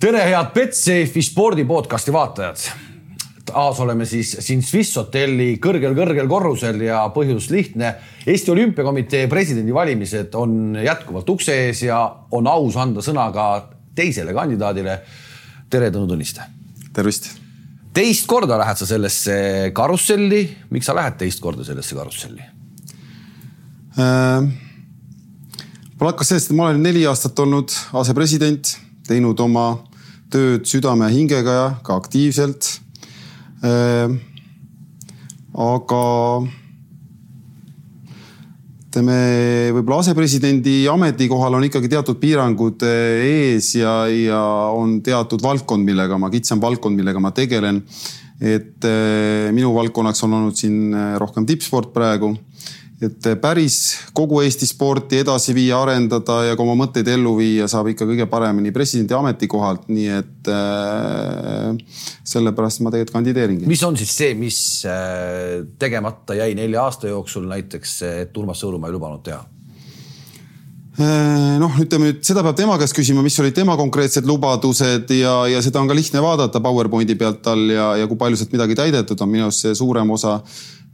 tere, head Betsafe'i spordi podcasti vaatajad. taas oleme siis siin Swiss hotelli kõrgel-kõrgel korrusel ja põhjus lihtne. Eesti Olümpiakomitee presidendivalimised on jätkuvalt ukse ees ja on aus anda sõna ka teisele kandidaadile. tere, Tõnu Tõniste. tervist. teist korda lähed sa sellesse karusselli. miks sa lähed teist korda sellesse karusselli äh,? mul hakkas sellest, et ma olen neli aastat olnud asepresident, teinud oma tööd südame ja hingega ja ka aktiivselt äh,. aga ütleme, võib-olla asepresidendi ametikohal on ikkagi teatud piirangud äh, ees ja, ja on teatud valdkond, millega ma, kitsam valdkond, millega ma tegelen. et äh, minu valdkonnaks on olnud siin äh, rohkem tippsport praegu et päris kogu Eesti sporti edasi viia, arendada ja ka oma mõtteid ellu viia saab ikka kõige paremini presidendi ametikohalt, nii et äh, sellepärast ma tegelikult kandideeringi. mis on siis see, mis äh, tegemata jäi nelja aasta jooksul näiteks, et Urmas Sõõrumaa ei lubanud teha? Äh, noh, ütleme nüüd seda peab tema käest küsima, mis olid tema konkreetsed lubadused ja, ja seda on ka lihtne vaadata PowerPointi pealt all ja, ja kui palju sealt midagi täidetud on, minu arust see suurem osa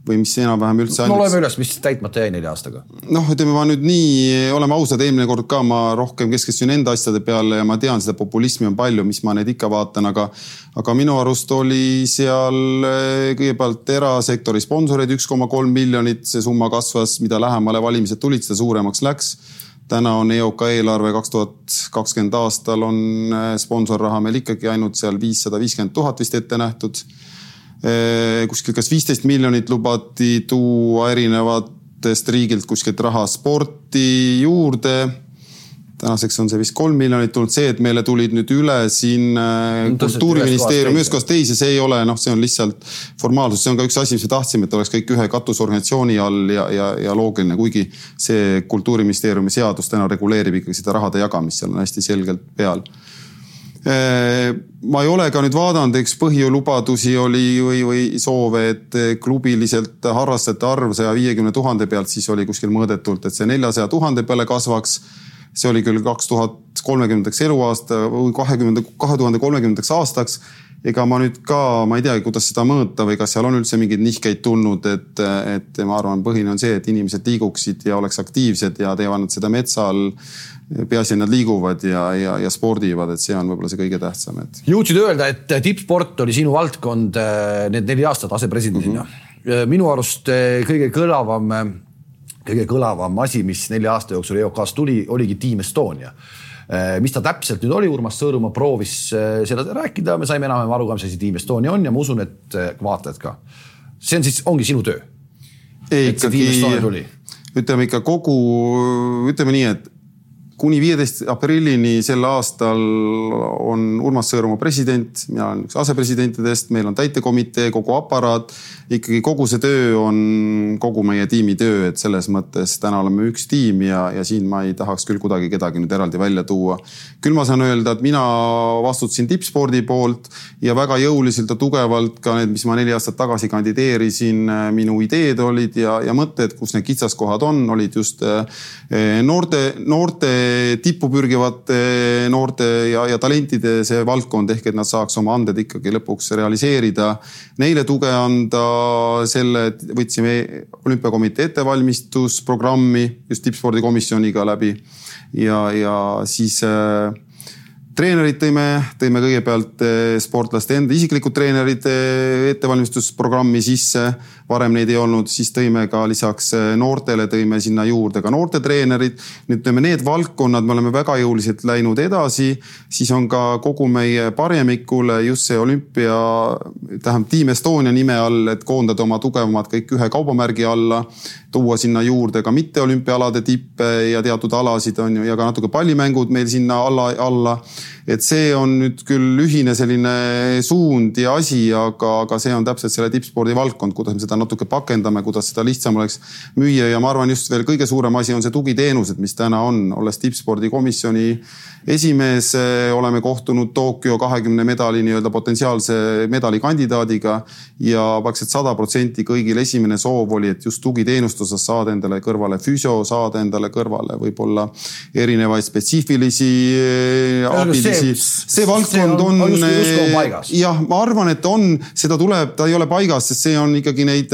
või mis enam-vähem üldse ainult.... no loeme üles, mis täitmata jäi nelja aastaga. noh, ütleme ma nüüd nii, oleme ausad, eelmine kord ka ma rohkem keskendusin enda asjade peale ja ma tean, seda populismi on palju, mis ma neid ikka vaatan, aga, aga minu arust oli seal eh, kõigepealt erasektori sponsoreid üks koma kolm miljonit, see summa kasvas, mida lähemale valimised tulid, seda suuremaks läks täna on EOK eelarve kaks tuhat kakskümmend aastal on eh, sponsorraha meil ikkagi ainult seal viissada viiskümmend tuhat vist ette nähtud kuskil kas viisteist miljonit lubati tuua erinevatest riigilt kuskilt raha sporti juurde. tänaseks on see vist kolm miljonit tulnud, see, et meile tulid nüüd üle siin eh, kultuuriministeeriumi ühest kohast teise, see ei ole noh, see on lihtsalt formaalsus, see on ka üks asi, mis me tahtsime, et oleks kõik ühe katusorganisatsiooni all ja, ja, ja loogiline, kuigi see kultuuriministeeriumi seadus täna reguleerib ikkagi seda rahade jagamist, seal on hästi selgelt peal. Äh, ma ei ole ka nüüd vaadanud, eks põhjulubadusi oli või, või soove, et klubiliselt harrastajate arv saja viiekümne tuhande pealt siis oli kuskil mõõdetult, et see neljasaja tuhande peale kasvaks. see oli küll kaks tuhat kolmekümnendaks eluaasta või kahekümnenda, kahe tuhande kolmekümnendaks aastaks ega ma nüüd ka, ma ei teagi, kuidas seda mõõta või kas seal on üldse mingeid nihkeid tulnud, et, et ma arvan, põhiline on see, et inimesed liiguksid ja oleks aktiivsed ja teevad nad seda metsa all peaasi, et nad liiguvad ja, ja, ja spordivad, et see on võib-olla see kõige tähtsam, et. jõudsid öelda, et tippsport oli sinu valdkond äh, need neli aastat asepresidendina mm. -hmm. minu arust äh, kõige kõlavam, kõige kõlavam asi, mis nelja aasta jooksul EOK-st tuli, oligi Team Estonia mis ta täpselt nüüd oli, Urmas Sõõrumaa proovis seda rääkida, me saime enam-vähem aru mis asi Team Estonia on ja ma usun, et vaatajad ka. see on siis, ongi sinu töö? ikkagi, ütleme ikka kogu, ütleme nii, et kuni viieteist aprillini sel aastal on Urmas Sõõrumaa president, mina olen üks asepresidentidest, meil on täitekomitee, kogu aparaat. ikkagi kogu see töö on kogu meie tiimi töö, et selles mõttes täna oleme üks tiim ja, ja siin ma ei tahaks küll kuidagi kedagi nüüd eraldi välja tuua. küll ma saan öelda, et mina vastutasin tippspordi poolt ja väga jõuliselt ja tugevalt ka need, mis ma neli aastat tagasi kandideerisin, minu ideed olid ja, ja mõtted, kus need kitsaskohad on, olid just eh, noorte, noorte tippu pürgivate noorte ja, ja talentide see valdkond ehk et nad saaks oma anded ikkagi lõpuks realiseerida. Neile tuge anda, selle võtsime olümpiakomitee ettevalmistusprogrammi just tippspordikomisjoniga läbi ja, ja siis äh, treenerid tõime, tõime kõigepealt eh, sportlaste enda isiklikud treenerid eh, ettevalmistusprogrammi sisse. varem neid ei olnud, siis tõime ka lisaks eh, noortele tõime sinna juurde ka noortetreenerid. nüüd ütleme, need valdkonnad, me oleme väga jõuliselt läinud edasi, siis on ka kogu meie paremikule just see olümpia, tähendab Team Estonia nime all, et koondada oma tugevamad kõik ühe kaubamärgi alla tuua sinna juurde ka mitteolümpiaalade tippe ja teatud alasid on ju ja ka natuke pallimängud meil sinna alla, alla. Et see on nüüd küll ühine selline suund ja asi, aga, aga see on täpselt selle tippspordi valdkond, kuidas me seda natuke pakendame, kuidas seda lihtsam oleks müüa. Ja ma arvan, just veel kõige suurem asi on see tugiteenused, mis täna on, olles tippspordikomisjoni esimees, oleme kohtunud Tokyo kahekümne medali nii-öelda potentsiaalse medalikandidaadiga ja praktiliselt sada protsenti kõigil esimene soov oli, et just tugiteenuste osast saada endale kõrvale füsio, saada endale kõrvale võib-olla erinevaid spetsiifilisi abilisi. see valdkond on, on, jah, ma arvan, et on, seda tuleb, ta ei ole paigas, sest see on ikkagi neid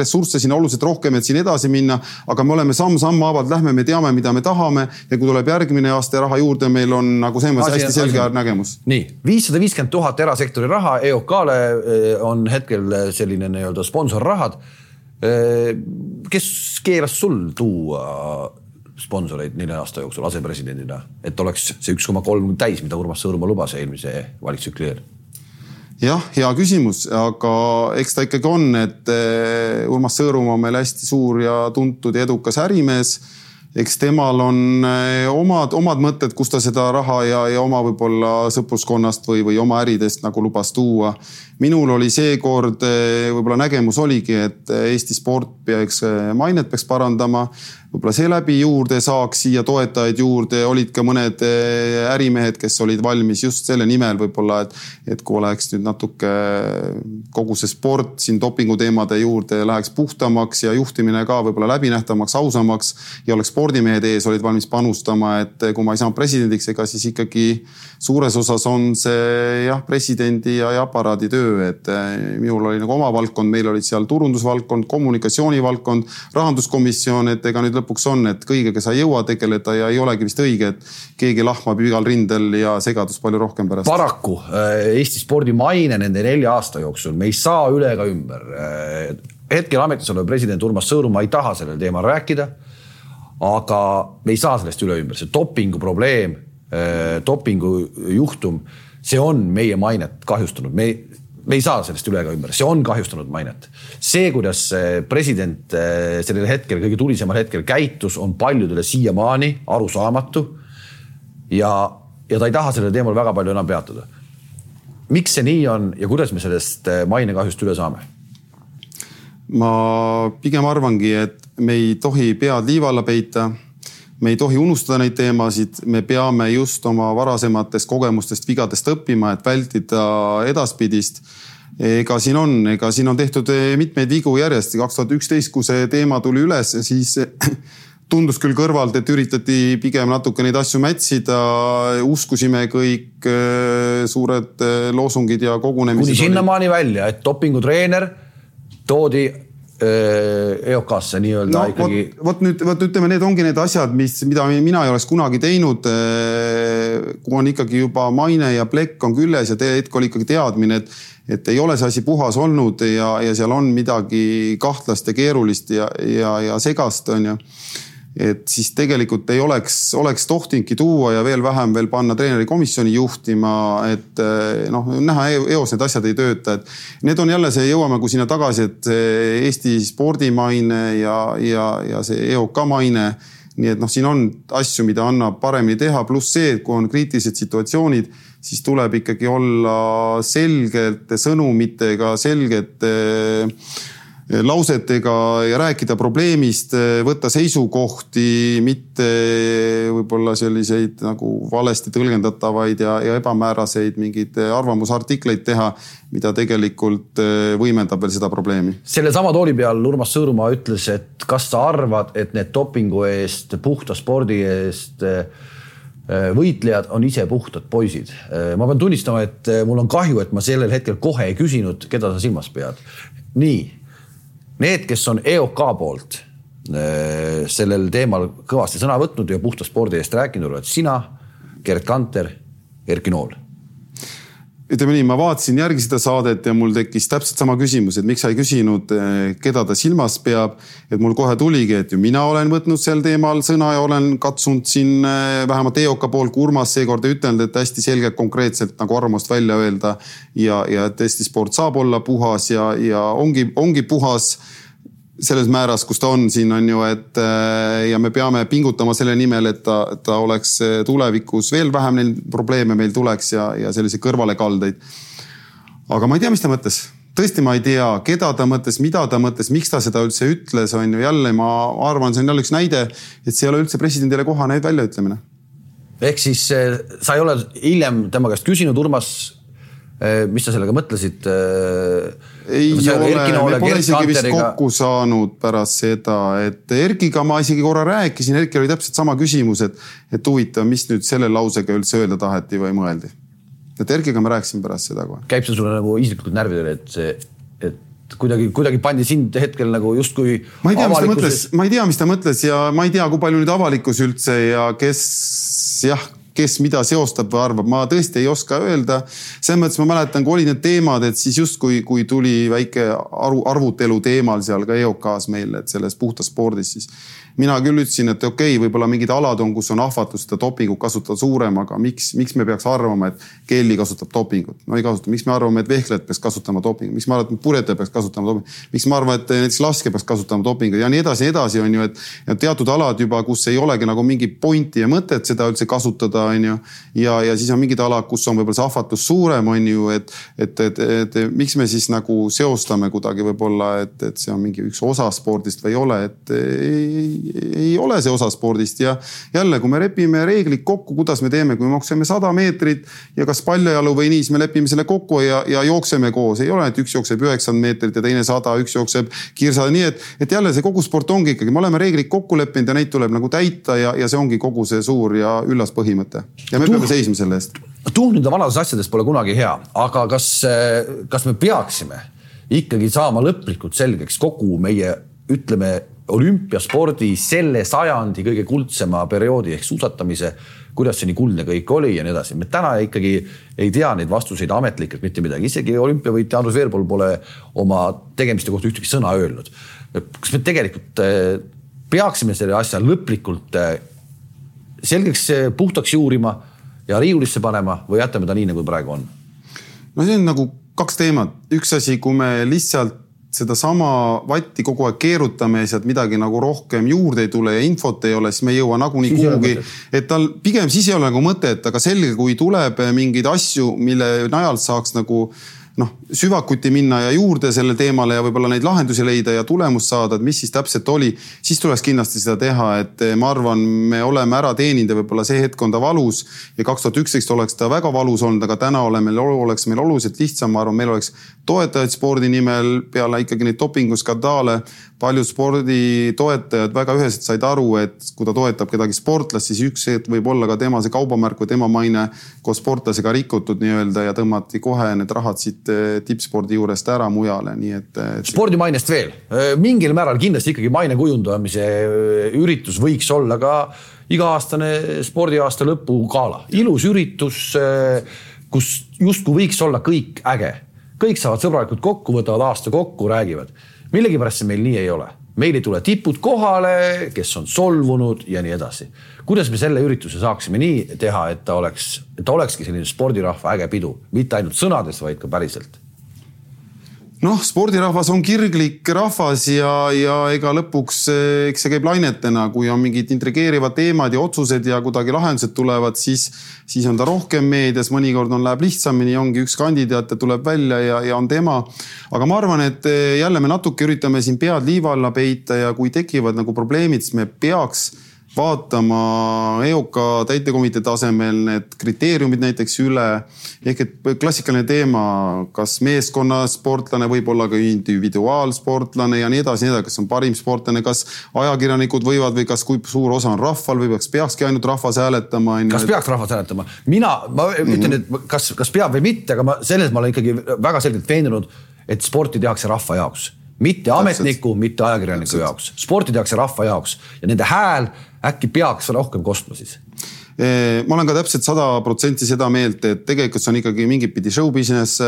ressursse siin oluliselt rohkem, et siin edasi minna. aga me oleme samm-sammu haavalt lähme, me teame, mida me tahame ja kui tuleb järgmine aasta raha juurde, meil on nagu selles mõttes hästi selge asi. nägemus. nii, viissada viiskümmend tuhat erasektori raha EOK-le eh, on hetkel selline nii-öelda sponsorrahad. Eh, kes keeras sul tuua sponsoreid nelja aasta jooksul asepresidendina, et oleks see üks koma kolm täis, mida Urmas Sõõrumaa lubas eelmise valitsustsükli eel? jah, hea küsimus, aga eks ta ikkagi on, et eh, Urmas Sõõrumaa on meil hästi suur ja tuntud ja edukas ärimees eks temal on eh, omad, omad mõtted, kust ta seda raha ja, ja oma võib-olla sõpruskonnast või, või oma äridest nagu lubas tuua. minul oli seekord eh, võib-olla nägemus oligi, et Eesti sport peaks mainet peaks parandama võib-olla seeläbi juurde saaks siia toetajaid juurde, olid ka mõned eh, ärimehed, kes olid valmis just selle nimel võib-olla, et, et kui oleks nüüd natuke kogu see sport siin dopinguteemade juurde läheks puhtamaks ja juhtimine ka võib-olla läbinähtavamaks, ausamaks ja oleks spordimehed ees, olid valmis panustama, et kui ma ei saanud presidendiks, ega siis ikkagi suures osas on see jah, presidendi ja, ja aparaadi töö, et eh, minul oli nagu oma valdkond, meil olid seal turundusvaldkond, kommunikatsioonivaldkond, rahanduskomisjon, et ega nüüd lõpuks on, et kõigega sa ei jõua tegeleda ja ei olegi vist õige, et keegi lahmab igal rindel ja segadust palju rohkem pärast. paraku äh, Eesti spordi maine nende nelja aasta jooksul, me ei saa üle ega ümber. Äh, hetkel ametis olev president Urmas Sõõrumaa ei taha sellel teemal rääkida. aga me ei saa sellest üle ümber, see dopingu probleem, äh, dopingu juhtum, see on meie mainet kahjustanud, me me ei saa sellest üle ega ümber, see on kahjustanud mainet. see, kuidas president eh, sellel hetkel, kõige tulisemal hetkel käitus, on paljudele siiamaani arusaamatu. ja, ja ta ei taha sellel teemal väga palju enam peatuda. miks see nii on ja kuidas me sellest eh, mainekahjust üle saame? ma pigem arvangi, et me ei tohi pead liiva alla peita me ei tohi unustada neid teemasid, me peame just oma varasematest kogemustest, vigadest õppima, et vältida edaspidist. ega siin on, ega siin on tehtud eh, mitmeid vigu järjest, kaks tuhat üksteist, kui see teema tuli üles, siis tundus küll kõrvalt, et üritati pigem natuke neid asju mätsida, uskusime kõik eh, suured eh, loosungid ja kogunemised. kuni sinnamaani välja, et dopingutreener toodi EOK-sse nii-öelda no, ikkagi. vot nüüd, vot ütleme, need ongi need asjad, mis, mida mina ei oleks kunagi teinud. Kui on ikkagi juba maine ja plekk on küljes ja hetk oli ikkagi teadmine, et, et ei ole see asi puhas olnud ja, ja seal on midagi kahtlast ja keerulist ja, ja, ja segast, on ju et siis tegelikult ei oleks, oleks tohtinudki tuua ja veel vähem veel panna treenerikomisjoni juhtima, et eh, noh, näha eos need asjad ei tööta, et need on jälle see, jõuame kui sinna tagasi, et Eesti spordimaine ja, ja, ja see EOK maine. Nii et noh, siin on asju, mida annab paremini teha, pluss see, et kui on kriitilised situatsioonid, siis tuleb ikkagi olla selgete sõnumitega, selgete äh, lausetega ja rääkida probleemist, võtta seisukohti, mitte võib-olla selliseid nagu valesti tõlgendatavaid ja, ja ebamääraseid mingeid arvamusartikleid teha, mida tegelikult eh, võimendab veel seda probleemi. sellesama tooli peal Urmas Sõõrumaa ütles, et kas sa arvad, et need dopingu eest, puhta spordi eest eh, võitlejad on ise puhtad poisid. Eh, ma pean tunnistama, et mul on kahju, et ma sellel hetkel kohe ei küsinud, keda sa silmas pead. nii Need, kes on EOK poolt äh, sellel teemal kõvasti sõna võtnud ja puhta spordi eest rääkinud, oled sina, Gerd Kanter, Erki Nool ütleme nii, ma vaatasin järgi seda saadet ja mul tekkis täpselt sama küsimus, et miks sa ei küsinud, äh, keda ta silmas peab. et mul kohe tuligi, et ju mina olen võtnud sel teemal sõna ja olen katsunud siin äh, vähemalt EOK poolt, kui Urmas seekord ei ütelnud, et hästi selgelt, konkreetselt nagu arvamust välja öelda. ja, ja et Eesti sport saab olla puhas ja, ja ongi, ongi puhas selles määras, kus ta on, siin on ju, et äh, ja me peame pingutama selle nimel, et ta, ta oleks äh, tulevikus veel vähem neil probleeme meil tuleks ja, ja selliseid kõrvalekaldeid. aga ma ei tea, mis ta mõtles tõesti, ma ei tea, keda ta mõtles, mida ta mõtles, miks ta seda üldse ütles, on ju jälle, ma arvan, see on jälle üks näide, et see ei ole üldse presidendile kohane väljaütlemine. ehk siis äh, sa ei ole hiljem tema käest küsinud, Urmas mis sa sellega mõtlesid? Ei ole, me pole isegi vist kokku saanud pärast seda, et Erkiga ma isegi korra rääkisin, Erkil oli täpselt sama küsimus, et, et huvitav, mis nüüd selle lausega üldse öelda taheti või mõeldi. et Erkiga ma rääkisin pärast seda kohe. käib see sulle nagu isiklikult närvidele, et see, et kuidagi, kuidagi pandi sind hetkel nagu justkui. ma ei tea, mis ta mõtles, ma ei tea, mis ta mõtles ja ma ei tea, kui palju nüüd avalikkus üldse ja kes jah kes mida seostab või arvab, ma tõesti ei oska öelda. selles mõttes ma mäletan, kui olid need teemad, et siis justkui, kui tuli väike aru, arvutelu teemal seal ka EOK-s meil, et selles puhtas spordis, siis mina küll ütlesin, et okei okay,, võib-olla mingid alad on, kus on ahvatlus seda dopingut kasutada suurem, aga miks, miks me peaks arvama, et Kelly kasutab dopingut? no ei kasuta, miks me arvame, et vehklejad peaks kasutama dopingut, miks me arvame, et purjetaja peaks kasutama dopingut, miks me arvame, et näiteks laskja peaks kasutama dopingut ja nii edasi, nii edasi, on ju, et teatud alad juba, kus ei olegi nagu mingi pointi ja mõtet seda üldse kasutada, on ju. ja, ja siis on mingid alad, kus on võib-olla see ahvatlus suurem, on ju, et, et, et, et, et miks me siis nagu seostame kuidagi võib-olla, et, et see on mingi üks osa spordist või ei ole, et ei, ei ole see osa spordist ja jälle, kui me lepime reeglid kokku, kuidas me teeme, kui me jookseme sada meetrit ja kas paljajalu või nii, siis me lepime selle kokku ja, ja jookseme koos, ei ole, et üks jookseb üheksakümmend meetrit ja teine sada, üks jookseb kiirsada, nii et, et jälle see kogu sport ongi ikkagi, me oleme reeglid kokku leppinud ja neid tuleb nagu täita ja, ja see ongi kogu see suur ja üllas põhimõte. Ja me Tuh, peame seisma selle eest. tuhnuda vanades asjades pole kunagi hea, aga kas, kas me peaksime ikkagi saama lõplikult selgeks kogu meie ütleme olümpiaspordi selle sajandi kõige kuldsema perioodi ehk suusatamise, kuidas see nii kuldne kõik oli ja nii edasi. me täna ikkagi ei tea neid vastuseid ametlikult mitte midagi, isegi olümpiavõitja Andrus Veerpalu pole oma tegemiste kohta ühtegi sõna öelnud. kas me tegelikult eh, peaksime selle asja lõplikult eh, selgeks eh, puhtaks juurima ja riiulisse panema või jätame ta nii, nagu praegu on? no see on nagu kaks teemat, üks asi, kui me lihtsalt sedasama vatti kogu aeg keerutame ja sealt midagi nagu rohkem juurde ei tule ja infot ei ole, siis me ei jõua nagunii kuhugi. et tal pigem siis ei ole nagu mõtet, aga selge, kui tuleb mingeid asju, mille najal saaks nagu noh, süvakuti minna ja juurde sellele teemale ja võib-olla neid lahendusi leida ja tulemust saada, et mis siis täpselt oli, siis tuleks kindlasti seda teha, et eh, ma arvan, me oleme ära teeninud ja võib-olla see hetk on ta valus ja kaks tuhat üksteist oleks ta väga valus olnud, aga täna oleme, oleks meil oluliselt lihtsam, ma arvan, meil oleks toetajaid spordi nimel peale ikkagi neid dopinguskandaale paljud sporditoetajad väga üheselt said aru, et kui ta toetab kedagi sportlast, siis üks hetk võib olla ka tema see kaubamärk või tema maine koos sportlasega rikutud nii-öelda ja tõmmati kohe need rahad siit eh, tippspordi juurest ära mujale, nii et, et.... spordimainest veel, mingil määral kindlasti ikkagi maine kujundamise eh, üritus võiks olla ka iga-aastane spordiaasta lõpu gala, ilus üritus, kus justkui võiks olla kõik äge, kõik saavad sõbralikult kokku, võtavad aasta kokku, räägivad. Millegipärast see meil nii ei ole, meil ei tule tipud kohale, kes on solvunud ja nii edasi. kuidas me selle ürituse saaksime nii teha, et ta oleks, et ta olekski selline spordirahva äge pidu, mitte ainult sõnades, vaid ka päriselt noh, spordirahvas on kirglik rahvas ja, ja ega lõpuks eks see käib lainetena, kui on mingid intrigeerivad teemad ja otsused ja kuidagi lahendused tulevad, siis, siis on ta rohkem meedias, mõnikord on, läheb lihtsamini, ongi üks kandidaat ja tuleb välja ja, ja on tema. aga ma arvan, et jälle me natuke üritame siin pead liiva alla peita ja kui tekivad nagu probleemid, siis me peaks vaatama EOK täitekomitee tasemel need kriteeriumid näiteks üle. ehk et klassikaline teema, kas meeskonnasportlane võib olla ka individuaalsportlane ja nii edasi, nii edasi, kas on parim sportlane, kas ajakirjanikud võivad või kas, kui suur osa on rahval või kas peakski ainult rahvas hääletama. kas peaks rahvas hääletama? mina, ma ütlen, et kas, kas peab või mitte, aga ma selles ma olen ikkagi väga selgelt veendunud, et sporti tehakse rahva jaoks mitte ametniku, mitte ajakirjaniku jaoks, sporti tehakse rahva jaoks ja nende hääl äkki peaks rohkem kostma siis? ma olen ka täpselt sada protsenti seda meelt, et tegelikult see on ikkagi mingit pidi show business.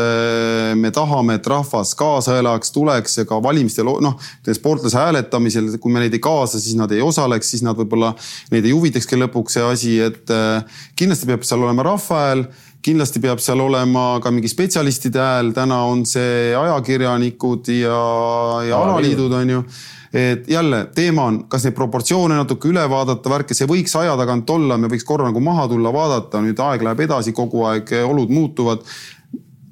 me tahame, et rahvas kaasa elaks, tuleks ja ka valimistel noh, sportlase hääletamisel, kui me neid ei kaasa, siis nad ei osaleks, siis nad võib-olla neid ei huvitakski lõpuks see asi, et kindlasti peab seal olema rahva hääl kindlasti peab seal olema ka mingi spetsialistide hääl, täna on see ajakirjanikud ja, ja alaliidud on ju. Et jälle teema on, kas neid proportsioone natuke üle vaadata, värke, see võiks aja tagant olla, me võiks korra nagu maha tulla, vaadata, nüüd aeg läheb edasi, kogu aeg olud muutuvad.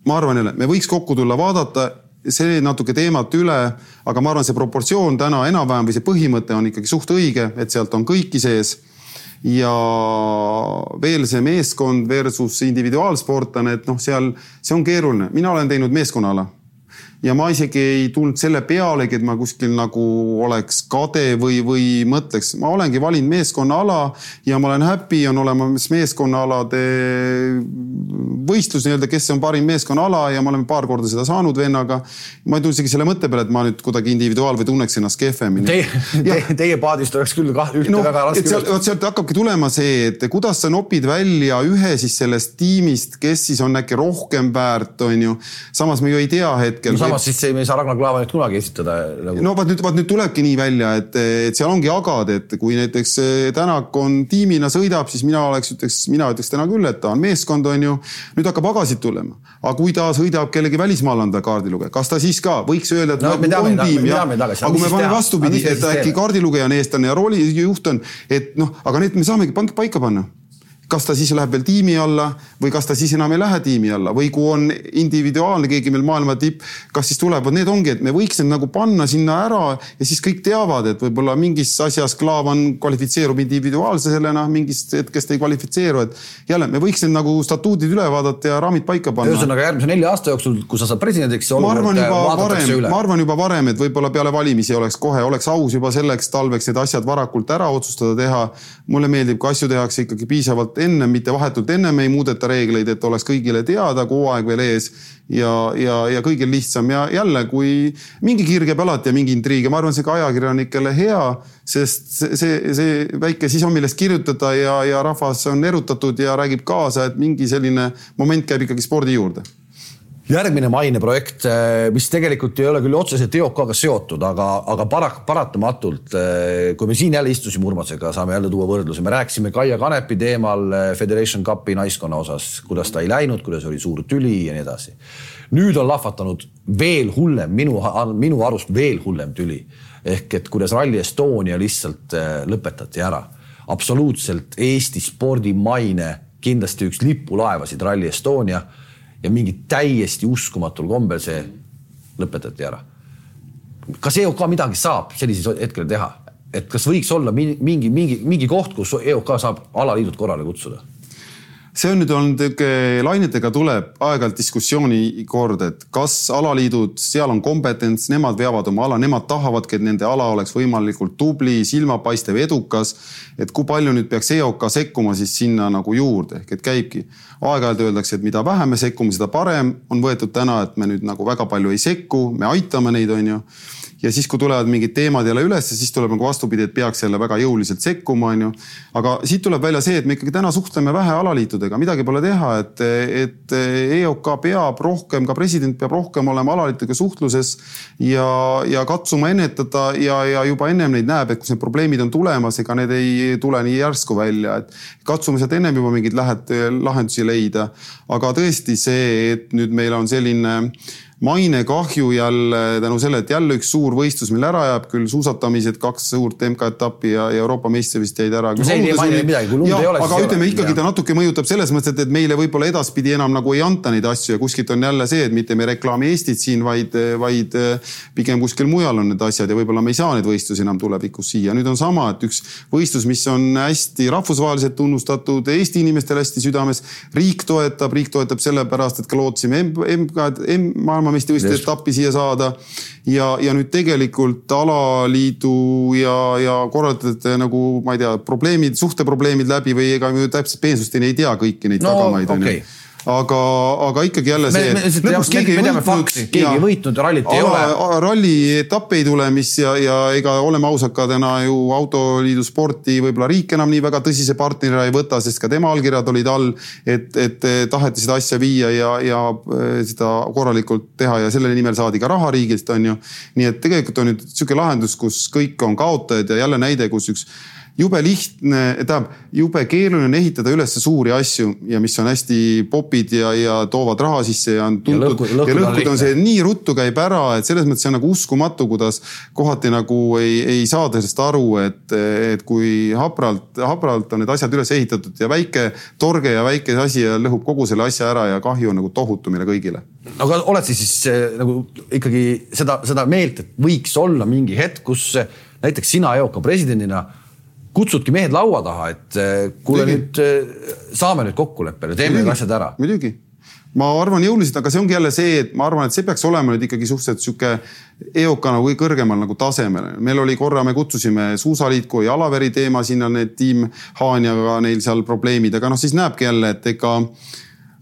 ma arvan jälle, me võiks kokku tulla, vaadata see natuke teemat üle, aga ma arvan, see proportsioon täna enam-vähem või see põhimõte on ikkagi suht õige, et sealt on kõiki sees ja veel see meeskond versus individuaalsportlane, et noh, seal see on keeruline, mina olen teinud meeskonnaala ja ma isegi ei tulnud selle pealegi, et ma kuskil nagu oleks kade või, või mõtleks, ma olengi valinud meeskonnaala ja ma olen happy, on olemas meeskonnaalade võistlus nii-öelda, kes on parim meeskonnaala ja me oleme paar korda seda saanud vennaga. ma ei tulnud isegi selle mõtte peale, et ma nüüd kuidagi individuaal või tunneks ennast kehvemini. Teie, teie, teie paadist oleks küll kah ühte no, väga raske. vot sealt hakkabki tulema see, et kuidas sa nopid välja ühe siis sellest tiimist, kes siis on äkki rohkem väärt, on ju. samas me ju ei tea hetkel no, samas siis me ei saa Ragnar Klavanit kunagi esitada nagu.... no vot nüüd, vot nüüd tulebki nii välja, et, et seal ongi agad, et kui näiteks eh, Tänak on tiimina sõidab, siis mina oleks, ütleks, mina ütleks täna küll, et ta on meeskond, on ju. nüüd hakkab agasid tulema, aga kui ta sõidab kellegi välismaal on ta kaardilugeja, kas ta siis ka võiks öelda, et no, nagu teame, on tiim ja, aga kui me paneme vastupidi, et äkki kaardilugeja on eestlane ja roolijuht on, et noh, aga need me saamegi paika panna kas ta siis läheb veel tiimi alla või kas ta siis enam ei lähe tiimi alla või kui on individuaalne keegi meil maailma tipp, kas siis tulevad, need ongi, et me võiks need nagu panna sinna ära ja siis kõik teavad, et võib-olla mingis asjas Klaavan kvalifitseerub individuaalsena, mingist hetkest ei kvalifitseeru, et jälle me võiks need nagu statuudid üle vaadata ja raamid paika panna. ühesõnaga järgmise nelja aasta jooksul, kui sa saad presidendiks. ma arvan juba varem, ma arvan juba varem, et võib-olla peale valimisi oleks kohe, oleks aus juba selleks talveks need asjad varakult ära otsustada teha. mulle meeldib, kui asju tehakse ikkagi piisavalt enne, mitte vahetult ennem ei muudeta reegleid, et oleks kõigile teada, kui hooaeg veel ees ja, ja, ja kõigil lihtsam. Ja jälle, kui mingi kirg jääb alati ja mingi intriig ja ma arvan, see ka ajakirjanikele hea, sest see, see, väike, siis on millest kirjutada ja, ja rahvas on erutatud ja räägib kaasa, et mingi selline moment käib ikkagi spordi juurde järgmine maineprojekt, eh, mis tegelikult ei ole küll otseselt EOK-ga seotud, aga, aga parak-, paratamatult, eh, kui me siin jälle istusime Urmasega, saame jälle tuua võrdluse, me rääkisime Kaia Kanepi teemal eh, Federation Cupi naiskonna osas, kuidas ta ei läinud, kuidas oli suur tüli ja nii edasi. nüüd on lahvatanud veel hullem, minu, minu arust veel hullem tüli ehk et kuidas Rally Estonia lihtsalt lõpetati ära. absoluutselt Eesti spordi maine kindlasti üks lipulaevasid Rally Estonia ja mingi täiesti uskumatul kombel see lõpetati ära. kas EOK midagi saab sellisel hetkel teha, et kas võiks olla mingi, mingi, mingi koht, kus EOK saab alaliidud korrale kutsuda? See on nüüd olnud niisugune, lainetega tuleb aeg-ajalt diskussiooni kord, et kas alaliidud, seal on kompetents, nemad veavad oma ala, nemad tahavadki, et nende ala oleks võimalikult tubli, silmapaistev, edukas. et kui palju nüüd peaks EOK sekkuma siis sinna nagu juurde, ehk et käibki. aeg-ajalt öeldakse, et mida vähem me sekkume, seda parem. on võetud täna, et me nüüd nagu väga palju ei sekku, me aitame neid, on ju ja siis, kui tulevad mingid teemad jälle ülesse, siis tuleb nagu vastupidi, et peaks jälle väga jõuliselt sekkuma, onju. aga siit tuleb välja see, et me ikkagi täna suhtleme vähe alaliitudega, midagi pole teha, et, et EOK peab rohkem, ka president peab rohkem olema alaliitudega suhtluses ja, ja katsuma ennetada ja, ja juba ennem neid näeb, et kus need probleemid on tulemas, ega need ei tule nii järsku välja, et katsume sealt ennem juba mingeid lähed, lahendusi leida. aga tõesti see, et nüüd meil on selline mainekahju jälle tänu sellele, et jälle üks suur võistlus meil ära jääb, küll suusatamised, kaks suurt MK-etappi ja, ja Euroopa meistrivist jäid ära. no see ei tee mainele midagi, kui lund ei ole. aga ütleme ikkagi ta natuke mõjutab selles mõttes, et, et meile võib-olla edaspidi enam nagu ei anta neid asju ja kuskilt on jälle see, et mitte me ei reklaami Eestit siin, vaid, vaid pigem kuskil mujal on need asjad ja võib-olla me ei saa neid võistlusi enam tulevikus siia. nüüd on sama, et üks võistlus, mis on hästi rahvusvaheliselt tunnustatud, Eesti inimestele hästi südames, riik toetab, riik toetab sellepärast, et ka lootsime MK-d, maailma maailmameistrivõistluste etappi siia saada. ja, ja nüüd tegelikult alaliidu ja, ja korraldajate nagu ma ei tea, probleemid, suhteprobleemid läbi või ega me täpselt peensusteni ei tea kõiki neid no, tagamaid okay. onju aga, aga ikkagi jälle see. me, me, lõpuks keegi ei võitnud. keegi ei võitnud, rallit ei ole. ralli etapp ei tule, mis ja, ja ega oleme ausad ka täna ju Autoliidu sporti võib-olla riik enam nii väga tõsise partnerina ei võta, sest ka tema allkirjad olid all. et, et taheti seda asja viia ja, ja eh, seda korralikult teha ja selle nimel saadi ka raha riigilt, on ju. nii et tegelikult on nüüd sihuke lahendus, kus kõik on kaotajad ja jälle näide, kus üks jube lihtne, tähendab jube keeruline on ehitada üles suuri asju ja mis on hästi popid ja, ja toovad raha sisse ja on tuntud. ja lõhkud on see nii ruttu käib ära, et selles mõttes on nagu uskumatu, kuidas kohati nagu ei, ei saada sellest aru, et, et kui hapralt, hapralt on need asjad üles ehitatud ja väike torge ja väike asi ja lõhub kogu selle asja ära ja kahju on nagu tohutu meile kõigile. aga oled sa siis nagu ikkagi seda, seda meelt, et võiks olla mingi hetk, kus näiteks sina EOK presidendina kutsudki mehed laua taha, et äh, kuule nüüd saame nüüd kokkuleppele, teeme need asjad ära. muidugi ma arvan jõuliselt, aga see ongi jälle see, et ma arvan, et see peaks olema nüüd ikkagi suhteliselt sihuke EOK nagu kõige kõrgemal nagu tasemel. meil oli korra, me kutsusime Suusaliitku ja Alaveri teema, sinna need tiim Haanjaga neil seal probleemid, aga noh, siis näebki jälle, et ega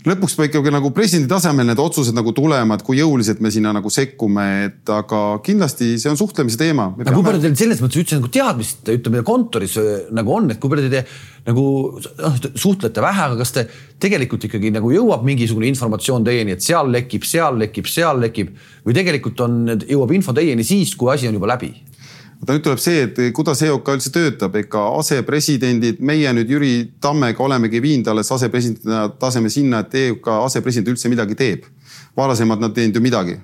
lõpuks peab ikkagi nagu presidendi tasemel need otsused nagu tulema, et kui jõuliselt me sinna nagu sekkume, et aga kindlasti see on suhtlemise teema. aga kui palju teil selles mõttes üldse nagu teadmist, ütleme kontoris äh, nagu on, et kui palju te nagu noh, suhtlete vähe, aga kas te tegelikult ikkagi nagu jõuab mingisugune informatsioon teieni, et seal lekib, seal lekib, seal lekib või tegelikult on, jõuab info teieni siis, kui asi on juba läbi? Vaata nüüd tuleb see, et kuidas EOK üldse töötab, ega asepresidendid, meie nüüd Jüri Tammega olemegi viinud alles asepresidendi taseme sinna, et EOK asepresident üldse midagi teeb. varasemalt nad teinud ju midagi,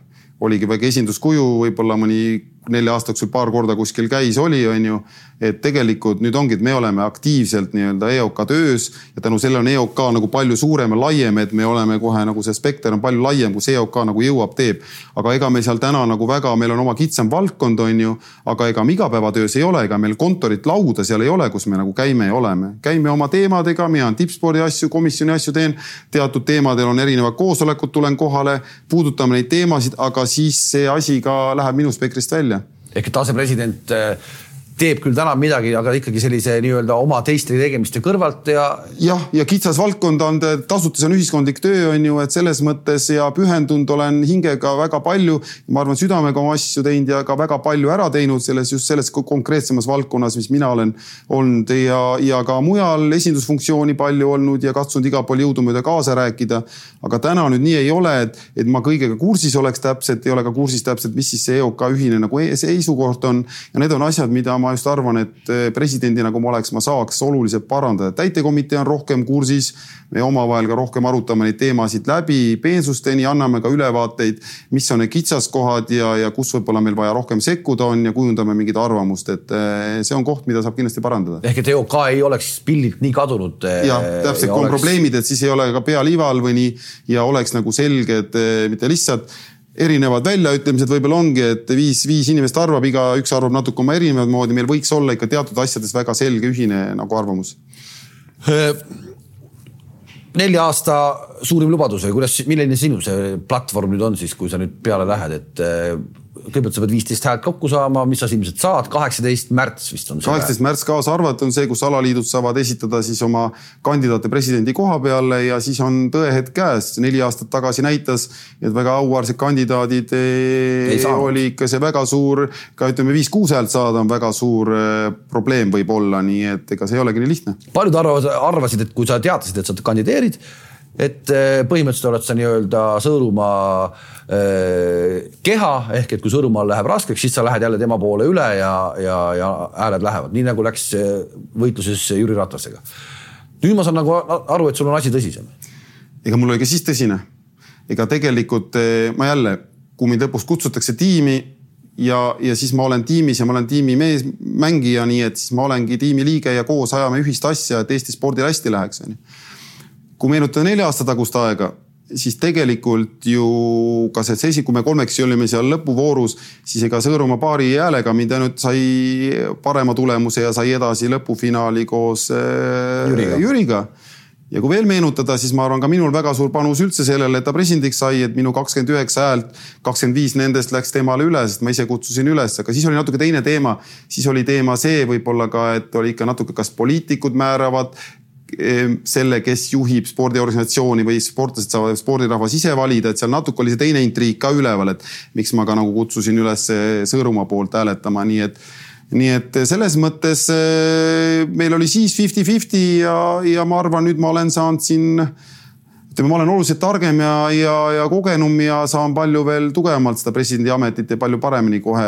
oligi väike esinduskuju, võib-olla mõni nelja aasta jooksul paar korda kuskil käis, oli, on ju et tegelikult nüüd ongi, et me oleme aktiivselt nii-öelda EOK töös ja tänu sellele on EOK nagu palju suurem ja laiem, et me oleme kohe nagu see spekter on palju laiem, kus EOK nagu jõuab, teeb. aga ega me seal täna nagu väga, meil on oma kitsam valdkond, on ju, aga ega me igapäevatöös ei ole, ega meil kontorit, lauda seal ei ole, kus me nagu käime ja oleme. käime oma teemadega, mina tippspordi asju, komisjoni asju teen. teatud teemadel on erinevad koosolekud, tulen kohale, puudutame neid teemasid, aga siis see asi ka läheb minu spektrist välja ehk et asepresident äh, teeb küll täna midagi, aga ikkagi sellise nii-öelda oma teiste tegemiste kõrvalt ja. jah, ja kitsas valdkond on, tasuta, see on ühiskondlik töö, on ju, et selles mõttes ja pühendunud olen hingega väga palju. ma arvan, südamega oma asju teinud ja ka väga palju ära teinud selles just selles konkreetsemas valdkonnas, mis mina olen olnud ja, ja ka mujal esindusfunktsiooni palju olnud ja katsunud igal pool jõudumööda kaasa rääkida. aga täna nüüd nii ei ole, et, et ma kõigega kursis oleks täpselt, ei ole ka kursis täpselt, mis siis see EOK ühine nagu e-, seisukoht on ja need on asjad, mida ma ma just arvan, et eh, presidendina, kui ma oleks, ma saaks oluliselt parandada. täitekomitee on rohkem kursis, me omavahel ka rohkem arutame neid teemasid läbi peensusteni, anname ka ülevaateid, mis on need kitsaskohad ja, ja kus võib-olla meil vaja rohkem sekkuda on ja kujundame mingit arvamust, et eh, see on koht, mida saab kindlasti parandada. ehk et EOK ei oleks pildilt nii kadunud. Eh, jah, täpselt, kui on oleks... probleemid, et siis ei ole ka pea liiva all või nii ja oleks nagu selged, mitte lihtsalt erinevad väljaütlemised võib-olla ongi, et viis, viis inimest arvab, igaüks arvab natuke oma erinevat moodi, meil võiks olla ikka teatud asjades väga selge ühine nagu arvamus. nelja aasta suurim lubadus või kuidas, milline sinu see platvorm nüüd on siis, kui sa nüüd peale lähed, et kõigepealt sa pead viisteist häält kokku saama, mis sa ilmselt saad, kaheksateist märts vist on kaheksateist märts kaasa arvata on see, kus alaliidud saavad esitada siis oma kandidaate presidendi koha peale ja siis on tõehetk käes. neli aastat tagasi näitas, et väga auväärsed kandidaadid eh, oli ikka see väga suur, ka ütleme viis-kuus häält saada on väga suur eh, probleem võib-olla, nii et ega see ei olegi nii lihtne. paljud arvavad, arvasid, et kui sa teatasid, et sa kandideerid et äh, põhimõtteliselt oled sa nii-öelda Sõõrumaa äh, keha ehk et kui Sõõrumaal läheb raskeks, siis sa lähed jälle tema poole üle ja, ja, ja hääled lähevad, nii nagu läks äh, võitluses Jüri Ratasega. nüüd ma saan nagu aru, et sul on asi tõsisem. ega mul oli ka siis tõsine. ega tegelikult ma jälle, kui mind lõpuks kutsutakse tiimi ja, ja siis ma olen tiimis ja ma olen tiimi mees, mängija, nii et siis ma olengi tiimi liige ja koos ajame ühist asja, et Eesti spordil hästi läheks, onju kui meenutada nelja aasta tagust aega, siis tegelikult ju ka see seisi, kui me kolmekesi olime seal lõpuvoorus, siis ega Sõõrumaa paari häälega mind ainult sai parema tulemuse ja sai edasi lõpufinaali koos äh, Jüriga, Jüriga ja kui veel meenutada, siis ma arvan ka minul väga suur panus üldse sellele, et ta presidendiks sai, et minu kakskümmend üheksa häält, kakskümmend viis nendest läks temale üle, sest ma ise kutsusin üles, aga siis oli natuke teine teema. siis oli teema see võib-olla ka, et oli ikka natuke, kas poliitikud määravad, selle, kes juhib spordiorganisatsiooni või sportlased saavad spordirahvas ise valida, et seal natuke oli see teine intriig ka üleval, et miks ma ka nagu kutsusin üles Sõõrumaa poolt hääletama, nii et nii et selles mõttes eh, meil oli siis fifty-fifty ja, ja ma arvan, nüüd ma olen saanud siin ütleme, ma olen oluliselt targem ja, ja, ja kogenum ja saan palju veel tugevamalt seda presidendi ametit ja palju paremini kohe